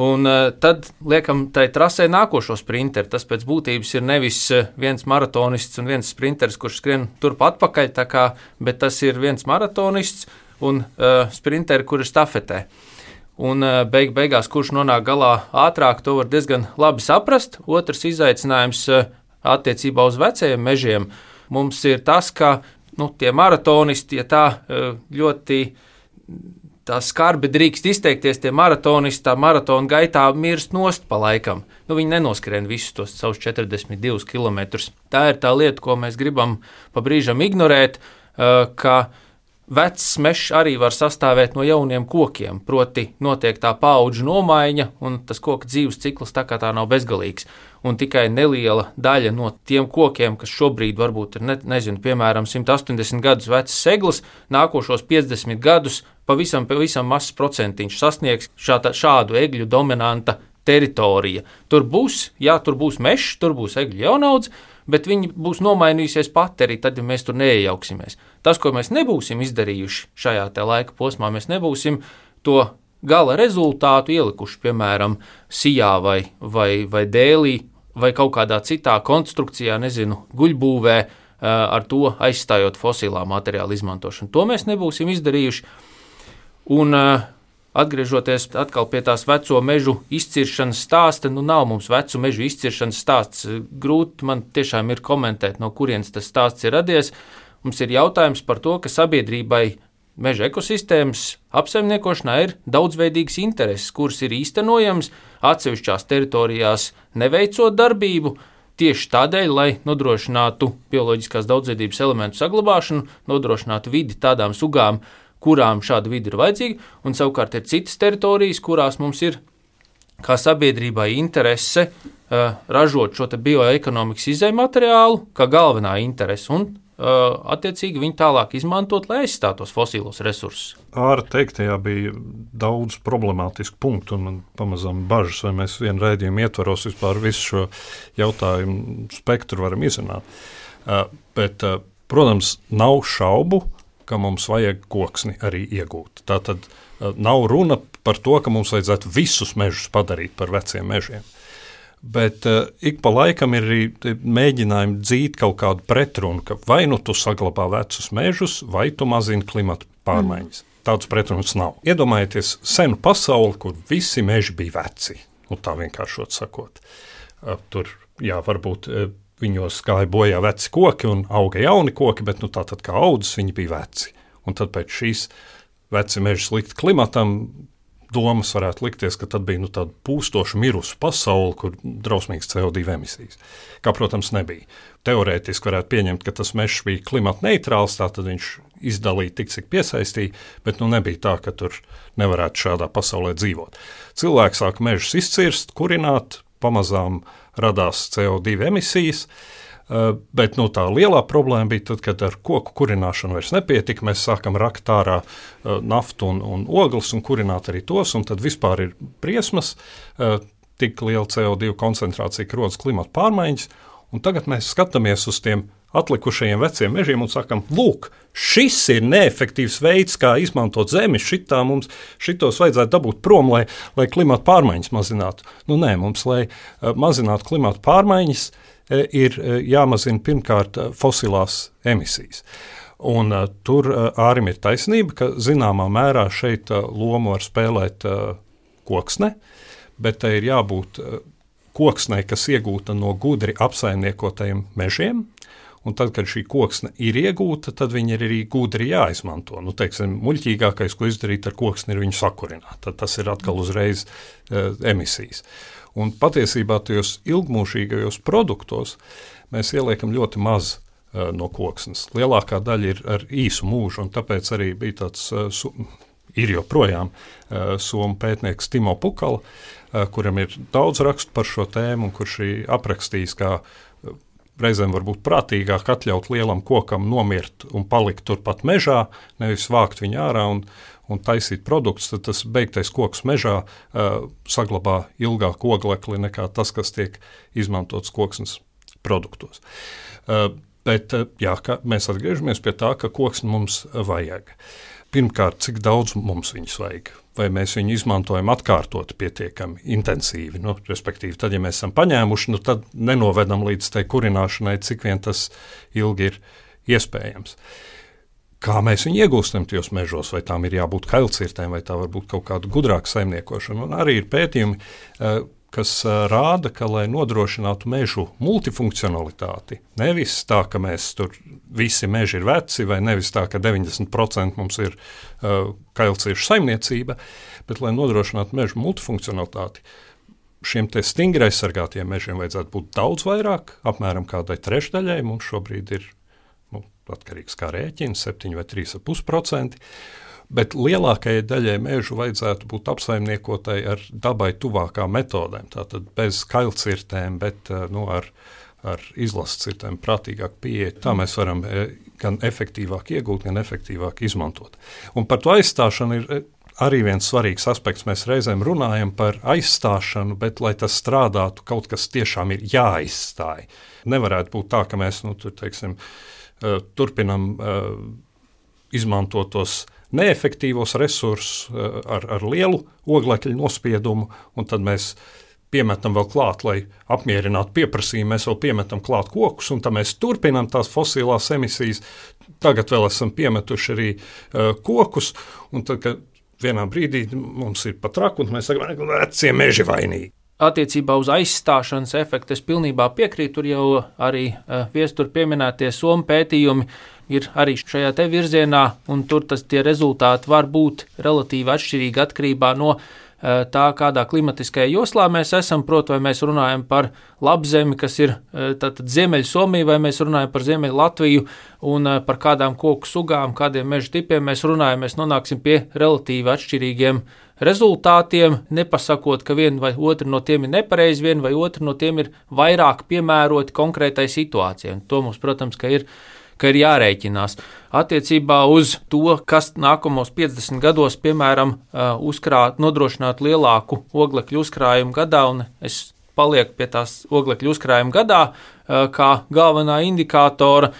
[SPEAKER 1] Un uh, tad liekam tai trasē nākošo sprinteru. Tas pēc būtības ir nevis uh, viens maratonists un viens sprinteris, kurš skrien turp atpakaļ, kā, bet tas ir viens maratonists un uh, sprinteri, kuri stafetē. Un uh, beig beigās, kurš nonāk galā ātrāk, to var diezgan labi saprast. Otrs izaicinājums uh, attiecībā uz vecajiem mežiem uh, mums ir tas, ka nu, tie maratonisti, ja tā e, ļoti tā skarbi drīkst izteikties, tie maratonisti tā maratona gaitā mirst nost pa laikam. Nu, viņi nenoskrien visus tos savus 42 km. Tā ir tā lieta, ko mēs gribam pa brīžam ignorēt, e, ka vecs mežs arī var sastāvēt no jauniem kokiem. Proti, notiek tā paudžu nomaiņa, un tas koka dzīves cikls tā kā tā nav bezgalīgs un tikai neliela daļa no tiem kokiem, kas šobrīd varbūt ir, ne, nezinu, piemēram, 180 gadus vecs seglis, nākošos 50 gadus pavisam, pavisam mazs procentiņš sasniegs šāda, šādu egļu dominanta teritorija. Tur būs, jā, tur būs mežs, tur būs egļu jaunauds, bet viņi būs nomainījusies pati arī tad, ja mēs tur neiejauksimies. Tas, ko mēs nebūsim izdarījuši šajā laika posmā, mēs nebūsim to gala rezultātu ielikuši, piemēram, sijā vai, vai, vai dēlī vai kaut kādā citā konstrukcijā, nezinu, guļbūvē, ar to aizstājot fosilā materiālu izmantošanu. To mēs nebūsim izdarījuši. Un, Atgriežoties atkal pie tās veco mežu izciršanas stāsta, nu nav mums vecu mežu izciršanas stāsts. Grūti man tiešām ir komentēt, no kurienes tas stāsts ir radies. Mums ir jautājums par to, ka sabiedrībai meža ekosistēmas apsaimniekošanā ir daudzveidīgas intereses, kuras ir īstenojamas atsevišķās teritorijās, neveicot darbību. Tieši tādēļ, lai nodrošinātu bioloģiskās daudzveidības elementu saglabāšanu, nodrošinātu vidi tādām sugām, kurām šāda vide ir vajadzīga, un savukārt ir citas teritorijas, kurās mums ir kā sabiedrībai interese uh, ražot šo bioekonomikas izēju materiālu, kā galvenā interese, un uh, attiecīgi viņi tālāk izmantot, lai aizstātos fosilos resursus.
[SPEAKER 6] Ārā teiktajā bija daudz problemātisku punktu, un man pamazām bažas, vai mēs vienu raidījumu ietvaros vispār visu šo jautājumu spektru varam izrunāt. Uh, bet, protams, nav šaubu, ka mums vajag koksni arī iegūt. Tā tad uh, nav runa par to, ka mums vajadzētu visus mežus padarīt par veciem mežiem. Bet uh, ik pa laikam ir arī mēģinājumi dzīt kaut kādu pretrunu, ka vai nu tu saglabā vecus mežus, vai tu mazini klimata pārmaiņas. Mm. Tāds pretruns nav. Iedomājieties senu pasauli, kur visi meži bija veci. Nu, tā vienkāršot sakot. Uh, tur, jā, varbūt uh, Viņos gāja bojā veci koki un auga jauni koki, bet nu, tātad kā audzes viņi bija veci. Un tad pēc šīs veci meži slikti klimatam, domas varētu likties, ka tad bija nu, tāda pūstoša, mirusa pasaule, kur drausmīgas CO2 emisijas. Kā, protams, nebija. Teorētiski varētu pieņemt, ka tas mežs bija klimata neitrāls, tātad viņš izdalīja tik, cik piesaistīja, bet nu, nebija tā, ka tur nevarētu šādā pasaulē dzīvot. Cilvēks sāk mežus izcirst, kurināt, pamazām radās CO2 emisijas. Uh, bet nu, tā lielā problēma bija tad, kad ar koku kurināšanu vairs nepietika. Mēs sākam rakt ārā uh, naftu un, un ogles un kurināt arī tos, un tad vispār ir briesmas, uh, tik liela CO2 koncentrācija, ka rodas klimata pārmaiņas. Un tagad mēs skatāmies uz tiem atlikušajiem veciem mežiem un sakam, lūk, šis ir neefektīvs veids, kā izmantot zemi. Šitā mums šitos vajadzētu dabūt prom, lai, lai klimata pārmaiņas mazinātu. Nu, nē, mums, lai uh, mazinātu klimata pārmaiņas, uh, ir uh, jāmazina pirmkārt fosilās emisijas. Un, uh, tur uh, Ārim ir taisnība, ka zināmā mērā šeit uh, lomu var spēlēt uh, koksne, bet tai ir jābūt uh, koksnei, kas iegūta no gudri apsaimniekotajiem mežiem, Un tad, kad šī koksne ir iegūta, tad viņa ir arī gudri jāizmanto. Nu, teiksim, muļķīgākais, ko izdarīt ar koksni, ir viņu sakurināt. Tad tas ir atkal uzreiz uh, emisijas. Un patiesībā tajos ilgmūžīgajos produktos mēs ieliekam ļoti maz uh, no koksnes. Lielākā daļa ir ar īsu mūžu, un tāpēc arī bija tāds. Uh, su, ir joprojām uh, somu pētnieks Timo Pukala, uh, kuram ir daudz rakstu par šo tēmu, un kurš ir aprakstījis, kā reizēm var būt prātīgāk atļaut lielam kokam nomirt un palikt turpat mežā, nevis vākt viņu ārā un, un taisīt produktus. Tad tas beigtais koks mežā uh, saglabā ilgāku oglekli nekā tas, kas tiek izmantots koksnes produktos. Uh, bet uh, jā, mēs atgriežamies pie tā, ka koksni mums vajag. Pirmkārt, cik daudz mums viņus vajag? Vai mēs viņu izmantojam atkārtot pietiekami intensīvi. Nu, respektīvi, tad, ja mēs esam paņēmuši, nu, tad nenovedam līdz tai kurināšanai, cik vien tas ilgi ir iespējams. Kā mēs viņu iegūstam tajos mežos, vai tām ir jābūt kailcirtēm, vai tā var būt kaut kāda gudrāka saimniekošana. Un arī ir pētījumi, uh, kas rāda, ka, lai nodrošinātu mežu multifunkcionalitāti, nevis tā, ka mēs tur visi meži ir veci, vai nevis tā, ka 90% mums ir uh, kailciešu saimniecība, bet lai nodrošinātu mežu multifunkcionalitāti. Šiem stingri aizsargātiem mežiem vajadzētu būt daudz vairāk, apmēram kādai trešdaļai. Mums šobrīd ir nu, atkarīgs kā rēķins, 7 vai 3,5%. Bet lielākajai daļai mežu vajadzētu būt apsaimniekotai ar dabai tuvākām metodēm. Tātad bez kailcirtēm, bet eh, nu, ar, ar izlases cirtēm, prātīgāk pieeja. Tā mēs varam eh, gan efektīvāk iegūt, gan efektīvāk izmantot. Un par to aizstāšanu ir eh, arī viens svarīgs aspekts. Mēs reizēm runājam par aizstāšanu, bet, lai tas strādātu, kaut kas tiešām ir jāizstāj. Nevarētu būt tā, ka mēs nu, tur, teiksim, turpinam izmantot tos neefektīvos resursus uh, ar, ar lielu oglekļa nospiedumu, un tad mēs piemetam vēl klāt, lai apmierinātu pieprasījumu, mēs vēl piemetam klāt kokus, un tā mēs turpinām tās fosilās emisijas. Tagad vēl esam piemetuši arī uh, kokus, un tad, kad vienā brīdī mums ir pat raku, un mēs sakām, ka vecie meži vainīgi.
[SPEAKER 1] Attiecībā uz aizstāšanas efektu es pilnībā piekrītu. Tur jau arī uh, viestur pieminētie somu pētījumi ir arī šajā virzienā, un tur tas tie rezultāti var būt relatīvi atšķirīgi atkarībā no Eh, tā, kādā klimatiskajā joslā mēs esam, proti, vai mēs runājam par labzemi, kas ir eh, Ziemeļsomija, vai mēs runājam par Ziemeļ Latviju un par kādām koku sugām, kādiem meža tipiem mēs runājam, mēs nonāksim pie relatīvi atšķirīgiem rezultātiem, nepasakot, ka viena vai otra no tiem ir nepareizi, viena vai otra no tiem ir vairāk piemēroti konkrētai situācijai. Un to mums, protams, ir ka ir jārēķinās. Attiecībā uz to, kas nākamos 50 gados, piemēram, uzkrāt, nodrošināt lielāku oglekļu uzkrājumu gadā, un es palieku pie tās oglekļu uzkrājuma gadā, kā galvenā indikātora,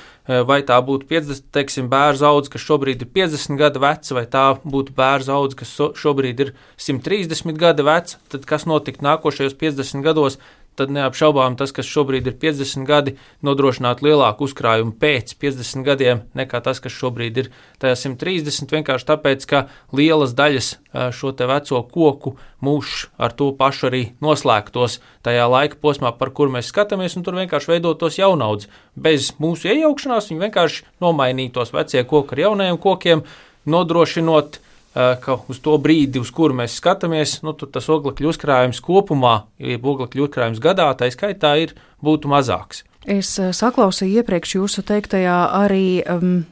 [SPEAKER 1] vai tā būtu 50, teiksim, bērnu audzes, kas šobrīd ir 50 gadu veca, vai tā būtu bērnu audzes, kas šobrīd ir 130 gadu veca, tad kas notiks nākošajos 50 gados, tad neapšaubām tas, kas šobrīd ir 50 gadi, nodrošināt lielāku uzkrājumu pēc 50 gadiem nekā tas, kas šobrīd ir 130. Vienkārši tāpēc, ka lielas daļas šo te veco koku mūžs ar to pašu arī noslēgtos tajā laika posmā, par kuru mēs skatāmies, un tur vienkārši veidotos jaunaudz. Bez mūsu iejaukšanās viņi vienkārši nomainītos vecie koki ar jaunajiem kokiem, nodrošinot ka uz to brīdi, uz kuru mēs skatāmies, nu, tas oglekļu uzkrājums kopumā, jeb oglekļu uzkrājums gadā, tā skaitā ir būtu mazāks.
[SPEAKER 2] Es saklausīju iepriekš jūsu teiktajā arī um,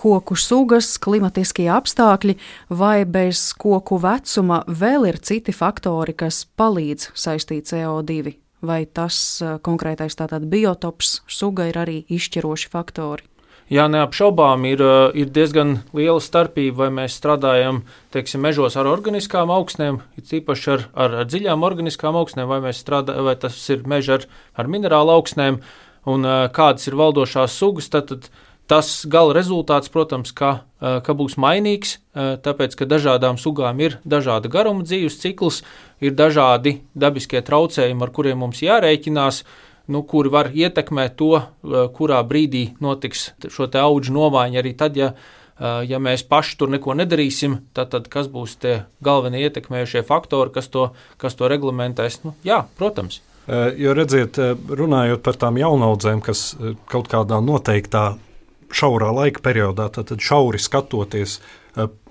[SPEAKER 2] koku sugas, klimatiskie apstākļi, vai bez koku vecuma vēl ir citi faktori, kas palīdz saistīt CO2, vai tas konkrētais tātad biotops suga ir arī izšķiroši faktori?
[SPEAKER 1] Jā, neapšaubām ir, eh, ir diezgan liela starpība, vai mēs strādājam teiksim, mežos ar organiskām augsnēm, īpaši ar, ar, ar dziļām organiskām augsnēm, vai, strādā, vai tas ir mežs ar, ar minerālu augsnēm, un eh, kādas ir valdošās sugas. Tad, tad tas gala rezultāts, protams, ka, eh, ka būs mainīgs, tāpēc ka dažādām sugām ir dažāda garuma dzīves cikls, ir dažādi dabiskie traucējumi, ar kuriem mums jārēķinās nu, kuri var ietekmēt to, eh, kurā brīdī notiks šo augu nomaiņa. Arī tad, ja, eh, ja mēs paši tur neko nedarīsim, tad, tad kas būs tie galvenie ietekmējušie faktori, kas to, kas to reglamentēs? Nu, jā, protams.
[SPEAKER 6] Eh, jo redziet, runājot par tām jaunaudzēm, kas kaut kādā noteiktā šaurā laika periodā, tad šauri skatoties,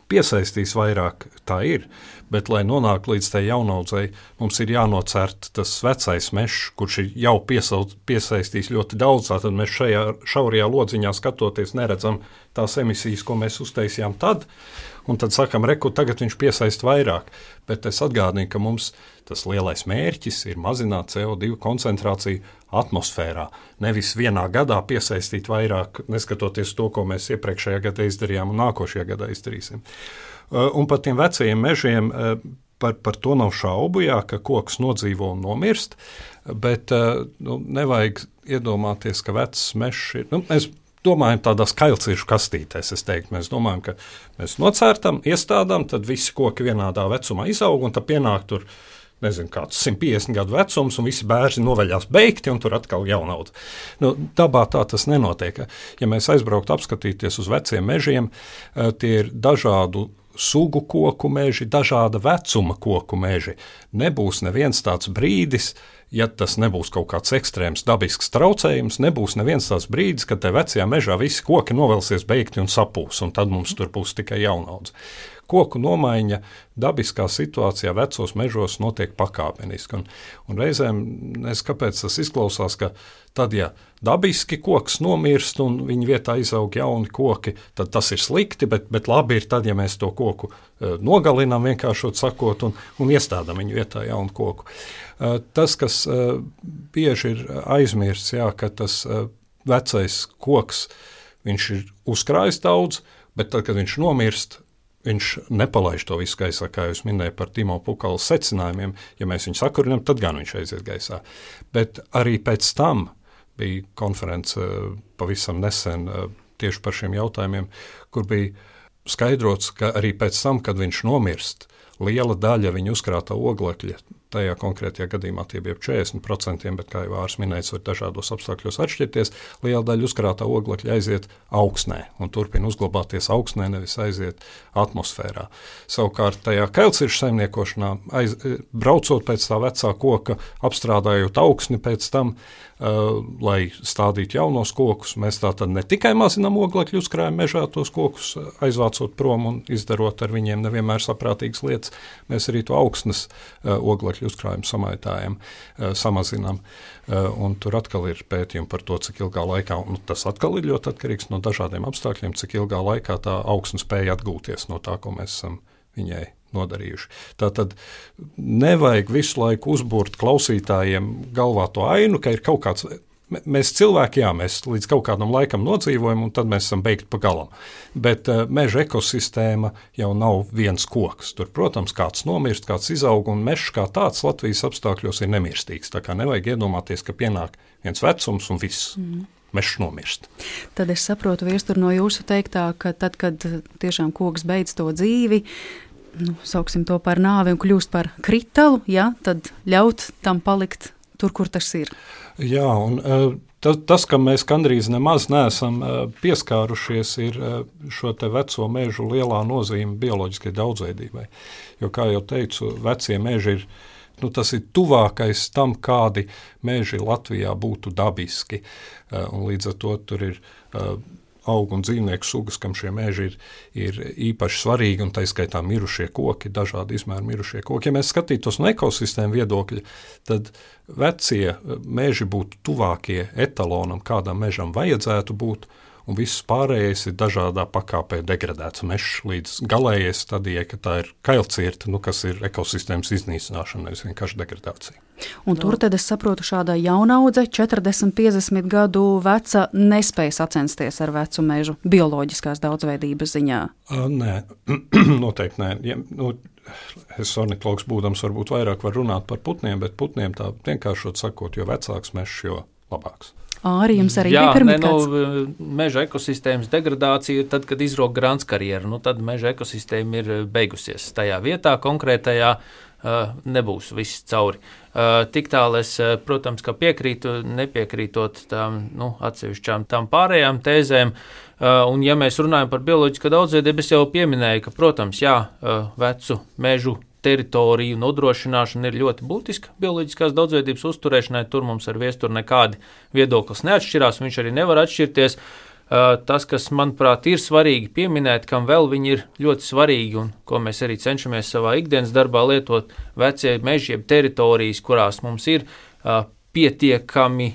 [SPEAKER 6] piesaistīs vairāk. Tā ir. Bet, lai nonāktu līdz tai jaunaudzei, mums ir jānocērt tas vecais mežs, kurš ir jau piesauc, piesaistījis ļoti daudz. Tad mēs šajā šaurajā lodziņā skatoties, neredzam tās emisijas, ko mēs uztaisījām tad. Un tad sakām, reku, tagad viņš piesaista vairāk. Bet es atgādinu, ka mums tas lielais mērķis ir mazināt CO2 koncentrāciju atmosfērā. Nevis vienā gadā piesaistīt vairāk, neskatoties to, ko mēs iepriekšējā gadā izdarījām un nākošajā gadā izdarīsim. Un par tiem vecajiem mežiem. Par, par to nav šaubu, jā, ka koks nodzīvo un nomirst, bet nu, nevajag iedomāties, ka vecs mežs ir. Nu, mēs domājam, tādās kailcīšu kastītēs. Teiktu, mēs domājam, ka mēs nocērtam, iestādām, tad visi koki vienādā vecumā izaug un tad pienāk tur. Nezinu, kāds 150 gadu vecums, un visi bērni noveļās beigti, un tur atkal ir jaunaudze. Nu, dabā tā tas nenotiek. Ja mēs aizbrauktu apskatīties uz veciem mežiem, tie ir dažādu sugu koku meži, dažāda vecuma koku meži. Nebūs neviens tāds brīdis, ja tas nebūs kaut kāds ekstrēms dabisks traucējums, nebūs neviens tāds brīdis, kad te vecajā mežā visi koki novelsies beigti un sapūs, un tad mums tur būs tikai jaunaudze. Koku nomaiņa dabiskā situācijā vecos mežos notiek pakāpeniski. Un, un reizēm es kāpēc tas izklausās, ka tad, ja dabiski koks nomirst un viņa vietā izaug jauni koki, tad tas ir slikti, bet, bet labi ir tad, ja mēs to koku uh, nogalinām, vienkāršot sakot, un, un iestādām viņu vietā jaunu koku. Uh, tas, kas uh, bieži ir aizmirsts, jā, ka tas vecais koks, ir uzkrājis daudz, bet tad, kad viņš nomirst, viņš nepalaiž to visu gaisā, kā jūs minējāt par Timo Pukalu secinājumiem. Ja mēs viņu sakurinām, tad gan viņš aiziet gaisā. Bet arī pēc tam bija konference pavisam nesen tieši par šiem jautājumiem, kur bija skaidrots, ka arī pēc tam, kad viņš nomirst, liela daļa viņa uzkrātā oglekļa Tajā konkrētajā gadījumā tie bija 40%, bet, kā jau Vārs minēja, var dažādos apstākļos atšķirties. Liela daļa uzkrātā oglekļa aiziet augsnē un turpina uzglabāties augsnē, nevis aiziet atmosfērā. Savukārt, tajā kailciršu saimniekošanā, aiz, braucot pēc tā vecā koka, apstrādājot augsni pēc tam, Uh, lai stādītu jaunos kokus. Mēs tā tad ne tikai mazinām oglekļu uzkrājumu mežā, tos kokus aizvācot prom un izdarot ar viņiem nevienmēr saprātīgas lietas, mēs arī to augstnes uh, oglekļu uzkrājumu samaitājam, samazinām. Un tur atkal ir pētījumi par to, cik ilgā laikā, un tas atkal ir ļoti atkarīgs no dažādiem apstākļiem, cik ilgā laikā tā augsne spēja atgūties no tā, ko mēs esam viņai nodarījuši. Tā tad nevajag visu laiku uzbūrt klausītājiem galvā to ainu, ka ir kaut kāds. Mēs cilvēki, jā, mēs līdz kaut kādam laikam nodzīvojam, un tad mēs esam beigti pa galam. Bet uh, meža ekosistēma jau nav viens koks. Tur, protams, kāds nomirst, kāds izaug, un mežs kā tāds Latvijas apstākļos ir nemirstīgs. Tā kā nevajag iedomāties, ka pienāk viens vecums un viss. Mm mežs nomirst.
[SPEAKER 2] Tad es saprotu, viestur no jūsu teiktā, ka tad, kad tiešām koks beidz to dzīvi, nu, sauksim to par nāvi un kļūst par kritalu, ja, tad ļaut tam palikt tur, kur tas ir.
[SPEAKER 6] Jā, un uh, tas, tas, kam mēs gandrīz nemaz neesam uh, pieskārušies, ir uh, šo veco mežu lielā nozīme bioloģiskai daudzveidībai. Jo, kā jau teicu, vecie meži ir. Nu, tas ir tuvākais tam, kādi meži Latvijā būtu dabiski. Līdz ar to tur ir augu un dzīvnieku sugas, kam šie meži ir, ir īpaši svarīgi, un tā skaitā mirušie koki, dažādi izmēri mirušie koki. Ja mēs skatītos no ekosistēmu viedokļa, tad vecie meži būtu tuvākie etalonam, kādam mežam vajadzētu būt un viss pārējais ir dažādā pakāpē degradēts mežs līdz galējai stadijai, ka tā ir kailcirta, nu, kas ir ekosistēmas iznīcināšana, nevis vienkārši degradācija.
[SPEAKER 2] Un tur tad es saprotu, šāda jaunaudze, 40, 50 gadu veca, nespēja sacensties ar vecu mežu bioloģiskās daudzveidības ziņā.
[SPEAKER 6] Uh, nē, noteikti nē. Ja, nu, es ornitologs būdams, varbūt vairāk var runāt par putniem, bet putniem tā vienkāršot sakot, jo vecāks mežs, jo labāks.
[SPEAKER 2] Arī jums arī Jā, bija
[SPEAKER 1] ne, nu, meža ekosistēmas degradācija tad, kad izrok grāns karjeru. Nu, tad meža ekosistēma ir beigusies tajā vietā konkrētajā. Uh, nebūs viss cauri. Uh, tik tālu es, uh, protams, piekrītu, nepiekrītot tām nu, atsevišķām tām pārējām tēzēm. Un, ja mēs runājam par bioloģisko daudzveidību, es jau pieminēju, ka, protams, jā, vecu mežu teritoriju nodrošināšana ir ļoti būtiska bioloģiskās daudzveidības uzturēšanai. Tur mums ar viesturu nekādi viedoklis neatšķirās, viņš arī nevar atšķirties. Tas, kas manuprāt ir svarīgi pieminēt, kam vēl viņi ir ļoti svarīgi un ko mēs arī cenšamies savā ikdienas darbā lietot, vecie meži, jeb teritorijas, kurās mums ir pietiekami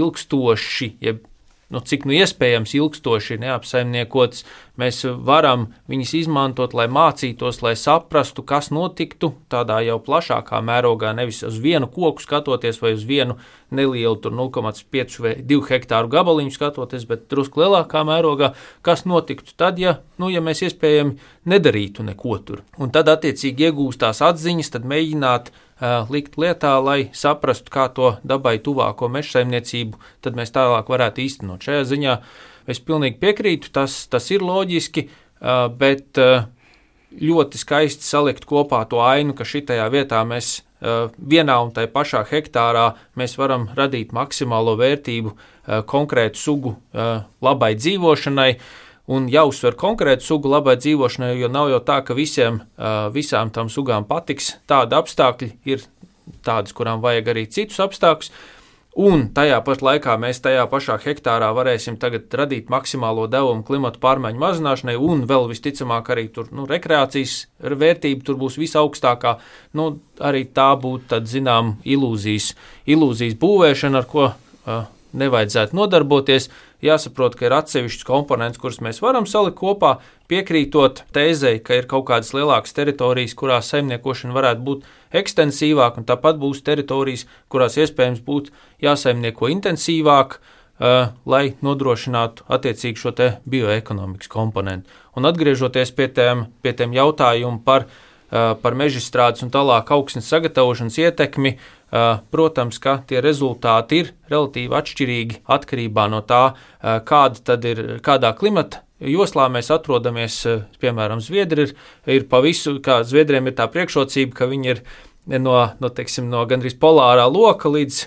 [SPEAKER 1] ilgstoši, jeb nu, cik nu iespējams ilgstoši neapsaimniekotas, mēs varam viņus izmantot, lai mācītos, lai saprastu, kas notiktu tādā jau plašākā mērogā, nevis uz vienu koku skatoties vai uz vienu nelielu 0,5 vai 2 hektāru gabaliņu skatoties, bet drusku lielākā mērogā, kas notiktu tad, ja, nu, ja mēs iespējami nedarītu neko tur. Un tad attiecīgi iegūstās atziņas, tad mēģināt likt lietā, lai saprastu, kā to dabai tuvāko meža saimniecību, tad mēs tālāk varētu īstenot. Šajā ziņā es pilnīgi piekrītu, tas, tas ir loģiski, bet ļoti skaisti salikt kopā to ainu, ka šitajā vietā mēs vienā un tajā pašā hektārā mēs varam radīt maksimālo vērtību konkrētu sugu labai dzīvošanai un jāuzsver konkrētu sugu labai dzīvošanai, jo nav jau tā, ka visiem, visām tam sugām patiks. Tādi apstākļi ir tādas, kurām vajag arī citus apstākļus. Un tajā pat laikā mēs tajā pašā hektārā varēsim radīt maksimālo devumu klimatu pārmaiņu mazināšanai, un vēl visticamāk arī tur nu, rekreācijas vērtība tur būs visaugstākā. Nu, arī tā būtu zinām, ilūzijas, ilūzijas būvēšana, ar ko uh, nevajadzētu nodarboties. Jāsaprot, ka ir atsevišķs komponents, kurus mēs varam salikt kopā, piekrītot tēzei, ka ir kaut kādas lielākas teritorijas, kurās saimniekošana varētu būt ekstensīvāka, un tāpat būs teritorijas, kurās iespējams būtu jāsaimnieko intensīvāk. lai nodrošinātu attiecīgi šo bioekonomikas komponentu. Un atgriežoties pie tiem, pie tiem jautājumiem par, par meža strādes un tālāk augsnes sagatavošanas ietekmi, protams, ka tie rezultāti ir relatīvi atšķirīgi atkarībā no tā, kāda tad ir, kādā klimata joslā mēs atrodamies. Piemēram, Zviedri ir, ir pa visu, kā Zviedriem ir tā priekšrocība, ka viņi ir no, no, teiksim, no gandrīz polārā loka līdz,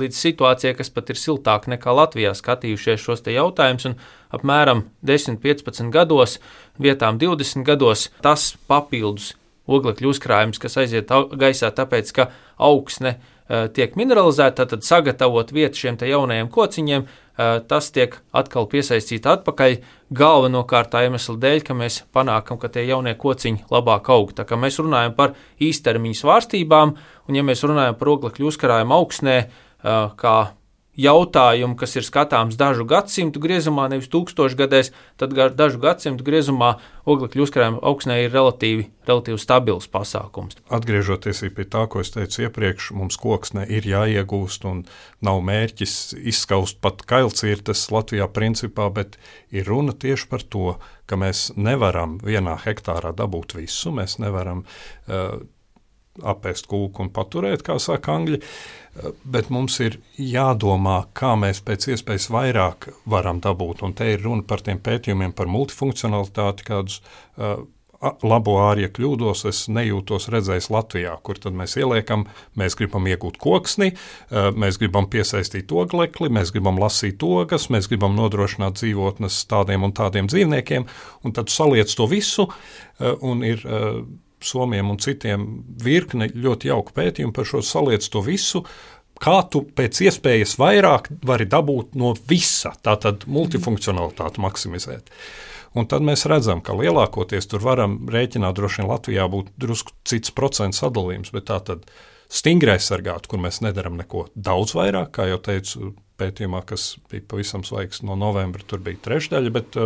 [SPEAKER 1] līdz situācijai, kas pat ir siltāka nekā Latvijā, skatījušies šos jautājumus. Apmēram 10, 15 gados, vietām 20 gados, tas papildus oglekļu uzkrājums, kas aiziet gaisā, tāpēc ka augsne tiek mineralizēta, tad sagatavot vietu šiem jaunajiem kociņiem, tas tiek atkal piesaistīts atpakaļ. Galvenokārt tā iemesla dēļ, ka mēs panākam, ka tie jaunie kociņi labāk aug. Tā kā mēs runājam par īstermiņa svārstībām, un ja mēs runājam par oglekļu uzkrājumu augsnē, kā jautājumu, kas ir skatāms dažu gadsimtu griezumā, nevis tūkstošgadēs, tad dažu gadsimtu griezumā oglekļu uzkrājuma augsnē ir relatīvi, relatīvi stabils pasākums.
[SPEAKER 6] Atgriežoties pie tā, ko es teicu iepriekš, mums koksne ir jāiegūst un nav mērķis izskaust pat kailcirtes Latvijā principā, bet ir runa tieši par to, ka mēs nevaram vienā hektārā dabūt visu, mēs nevaram uh, apēst kūku un paturēt, kā saka angļi. Bet mums ir jādomā, kā mēs pēc iespējas vairāk varam dabūt. Un te ir runa par tiem pētījumiem par multifunkcionalitāti, kādus uh, labo ārja kļūdos es nejūtos redzējis Latvijā, kur tad mēs ieliekam, mēs gribam iegūt koksni, mēs gribam piesaistīt oglekli, mēs gribam lasīt ogas, mēs gribam nodrošināt dzīvotnes tādiem un tādiem dzīvniekiem, un tad saliec to visu un ir Somijam un citiem virkne ļoti jauku pētījumu par šo saliec to visu. Kā tu pēc iespējas vairāk vari dabūt no visa, tātad multifunkcionalitāti maksimizēt. Un tad mēs redzam, ka lielākoties tur varam rēķināt, droši vien Latvijā būtu drusku cits procentu sadalījums, bet tā tad stingri aizsargāt, kur mēs nedaram neko daudz vairāk, kā jau teicu, pētījumā, kas bija pavisam svaigs no novembra, tur bija trešdaļa, bet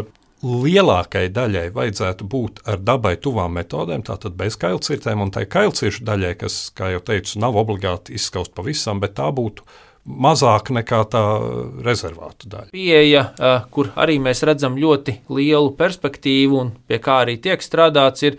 [SPEAKER 6] lielākai daļai vajadzētu būt ar dabai tuvām metodēm, tātad bez kailcirtēm, un tai kailciršu daļai, kas, kā jau teicu, nav obligāti izskaust pavisam, bet tā būtu mazāk nekā tā rezervāta daļa.
[SPEAKER 1] Pieeja, kur arī mēs redzam ļoti lielu perspektīvu un pie kā arī tiek strādāts, ir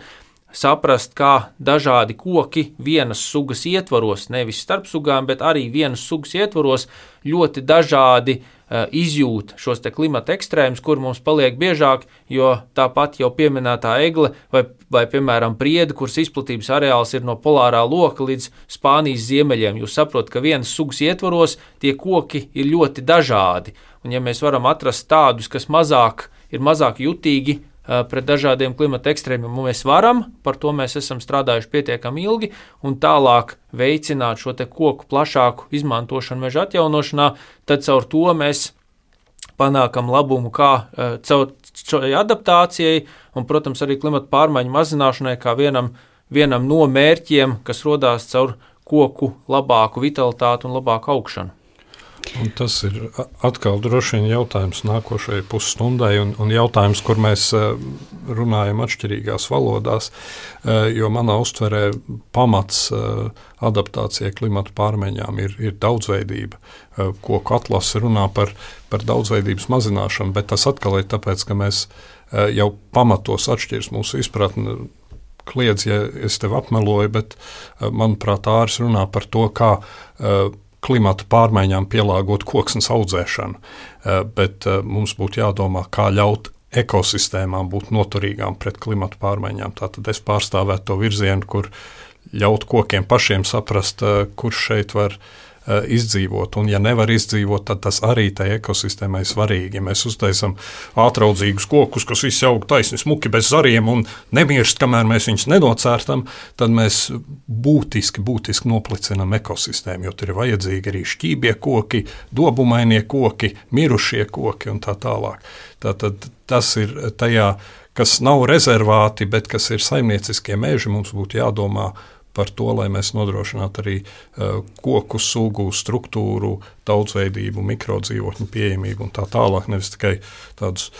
[SPEAKER 1] saprast, kā dažādi koki vienas sugas ietvaros, nevis starp sugām, bet arī vienas sugas ietvaros ļoti dažādi uh, izjūt šos klimata ekstrēmus, kur mums paliek biežāk, jo tāpat jau pieminētā egle vai, vai piemēram, priede, kuras izplatības areāls ir no polārā loka līdz Spānijas ziemeļiem. Jūs saprotat, ka vienas sugas ietvaros tie koki ir ļoti dažādi. Un, ja mēs varam atrast tādus, kas mazāk ir mazāk jutīgi Eh, pret dažādiem klimata ekstrēmiem, mēs varam, par to mēs esam strādājuši pietiekami ilgi, un tālāk veicināt šo koku plašāku izmantošanu meža atjaunošanā, tad caur to mēs panākam labumu kā caur adaptācijai, un, protams, arī klimata pārmaiņu mazināšanai kā vienam, vienam no mērķiem, kas rodās caur koku labāku vitalitāti un labāku augšanu.
[SPEAKER 6] Un tas ir atkal droši vien jautājums nākošajai pusstundai, un, un jautājums, kur mēs runājam atšķirīgās valodās. Jo manā uztverē pamats adaptācijai klimata pārmaiņām ir, ir daudzveidība. Koku atlase runā par, par daudzveidības mazināšanu, bet tas atkal ir tāpēc, ka mēs jau pamatos atšķiras mūsu izpratne kliedz, ja es tevi apmeloju, bet, manuprāt, ārs runā par to, kā uh, klimata pārmaiņām pielāgot koksnes audzēšanu, eh, bet eh, mums būtu jādomā, kā ļaut ekosistēmām būt noturīgām pret klimata pārmaiņām. Tātad es pārstāvētu to virzienu, kur ļaut kokiem pašiem saprast, eh, kurš šeit var Eh, izdzīvot. Un, ja nevar izdzīvot, tad tas arī tai ekosistēmai svarīgi. Ja mēs uztaisām ātraudzīgus kokus, kas visi aug taisni, smuki bez zariem un nemirst, kamēr mēs viņus nenocērtam, tad mēs būtiski, būtiski noplicinām ekosistēmu, jo tur ir vajadzīgi arī šķībie koki, dobumainie koki, mirušie koki un tā tālāk. Tātad tas ir tajā, kas nav rezervāti, bet kas ir saimnieciskie meži, mums būtu jādomā par to, lai mēs nodrošinātu arī uh, koku sugu struktūru, daudzveidību, mikrodzīvotņu pieejamību un tā tālāk. Nevis tikai tādus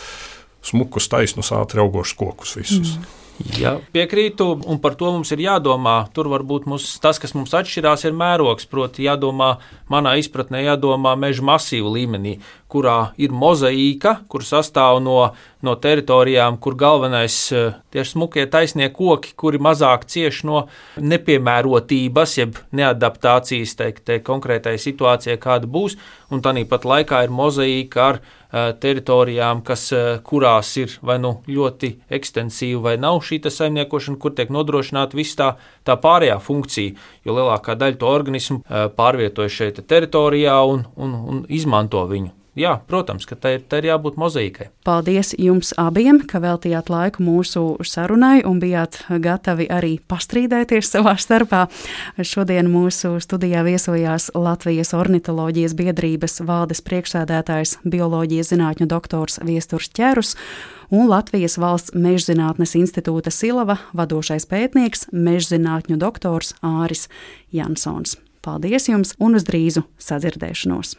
[SPEAKER 6] smukus, taisnus, ātri augošus kokus visus. Mm.
[SPEAKER 1] Jā, piekrītu, un par to mums ir jādomā. Tur varbūt mums, tas, kas mums atšķirās, ir mērogs. Proti, jādomā, manā izpratnē, jādomā meža masīvu līmenī, kurā ir mozaīka, kur sastāv no, no teritorijām, kur galvenais tieši smukie taisnie koki, kuri mazāk cieš no nepiemērotības, jeb neadaptācijas teikt, te konkrētai situācijai, kāda būs, un tāpat laikā ir mozaīka ar teritorijām, kas, kurās ir vai nu ļoti ekstensīva vai nav šī saimniekošana, kur tiek nodrošināta viss tā, tā pārējā funkcija, jo lielākā daļa to organismu pārvietojas šeit teritorijā un, un, un izmanto viņu jā, protams, ka tai, tai ir jābūt mozaīkai.
[SPEAKER 2] Paldies jums abiem, ka veltījāt laiku mūsu sarunai un bijāt gatavi arī pastrīdēties savā starpā. Šodien mūsu studijā viesojās Latvijas ornitoloģijas biedrības valdes priekšsēdētājs, bioloģijas zinātņu doktors Viesturs Ķerus un Latvijas valsts mežzinātnes institūta Silava vadošais pētnieks, mežzinātņu doktors Āris Jansons. Paldies jums un uz drīzu sadzirdēšanos!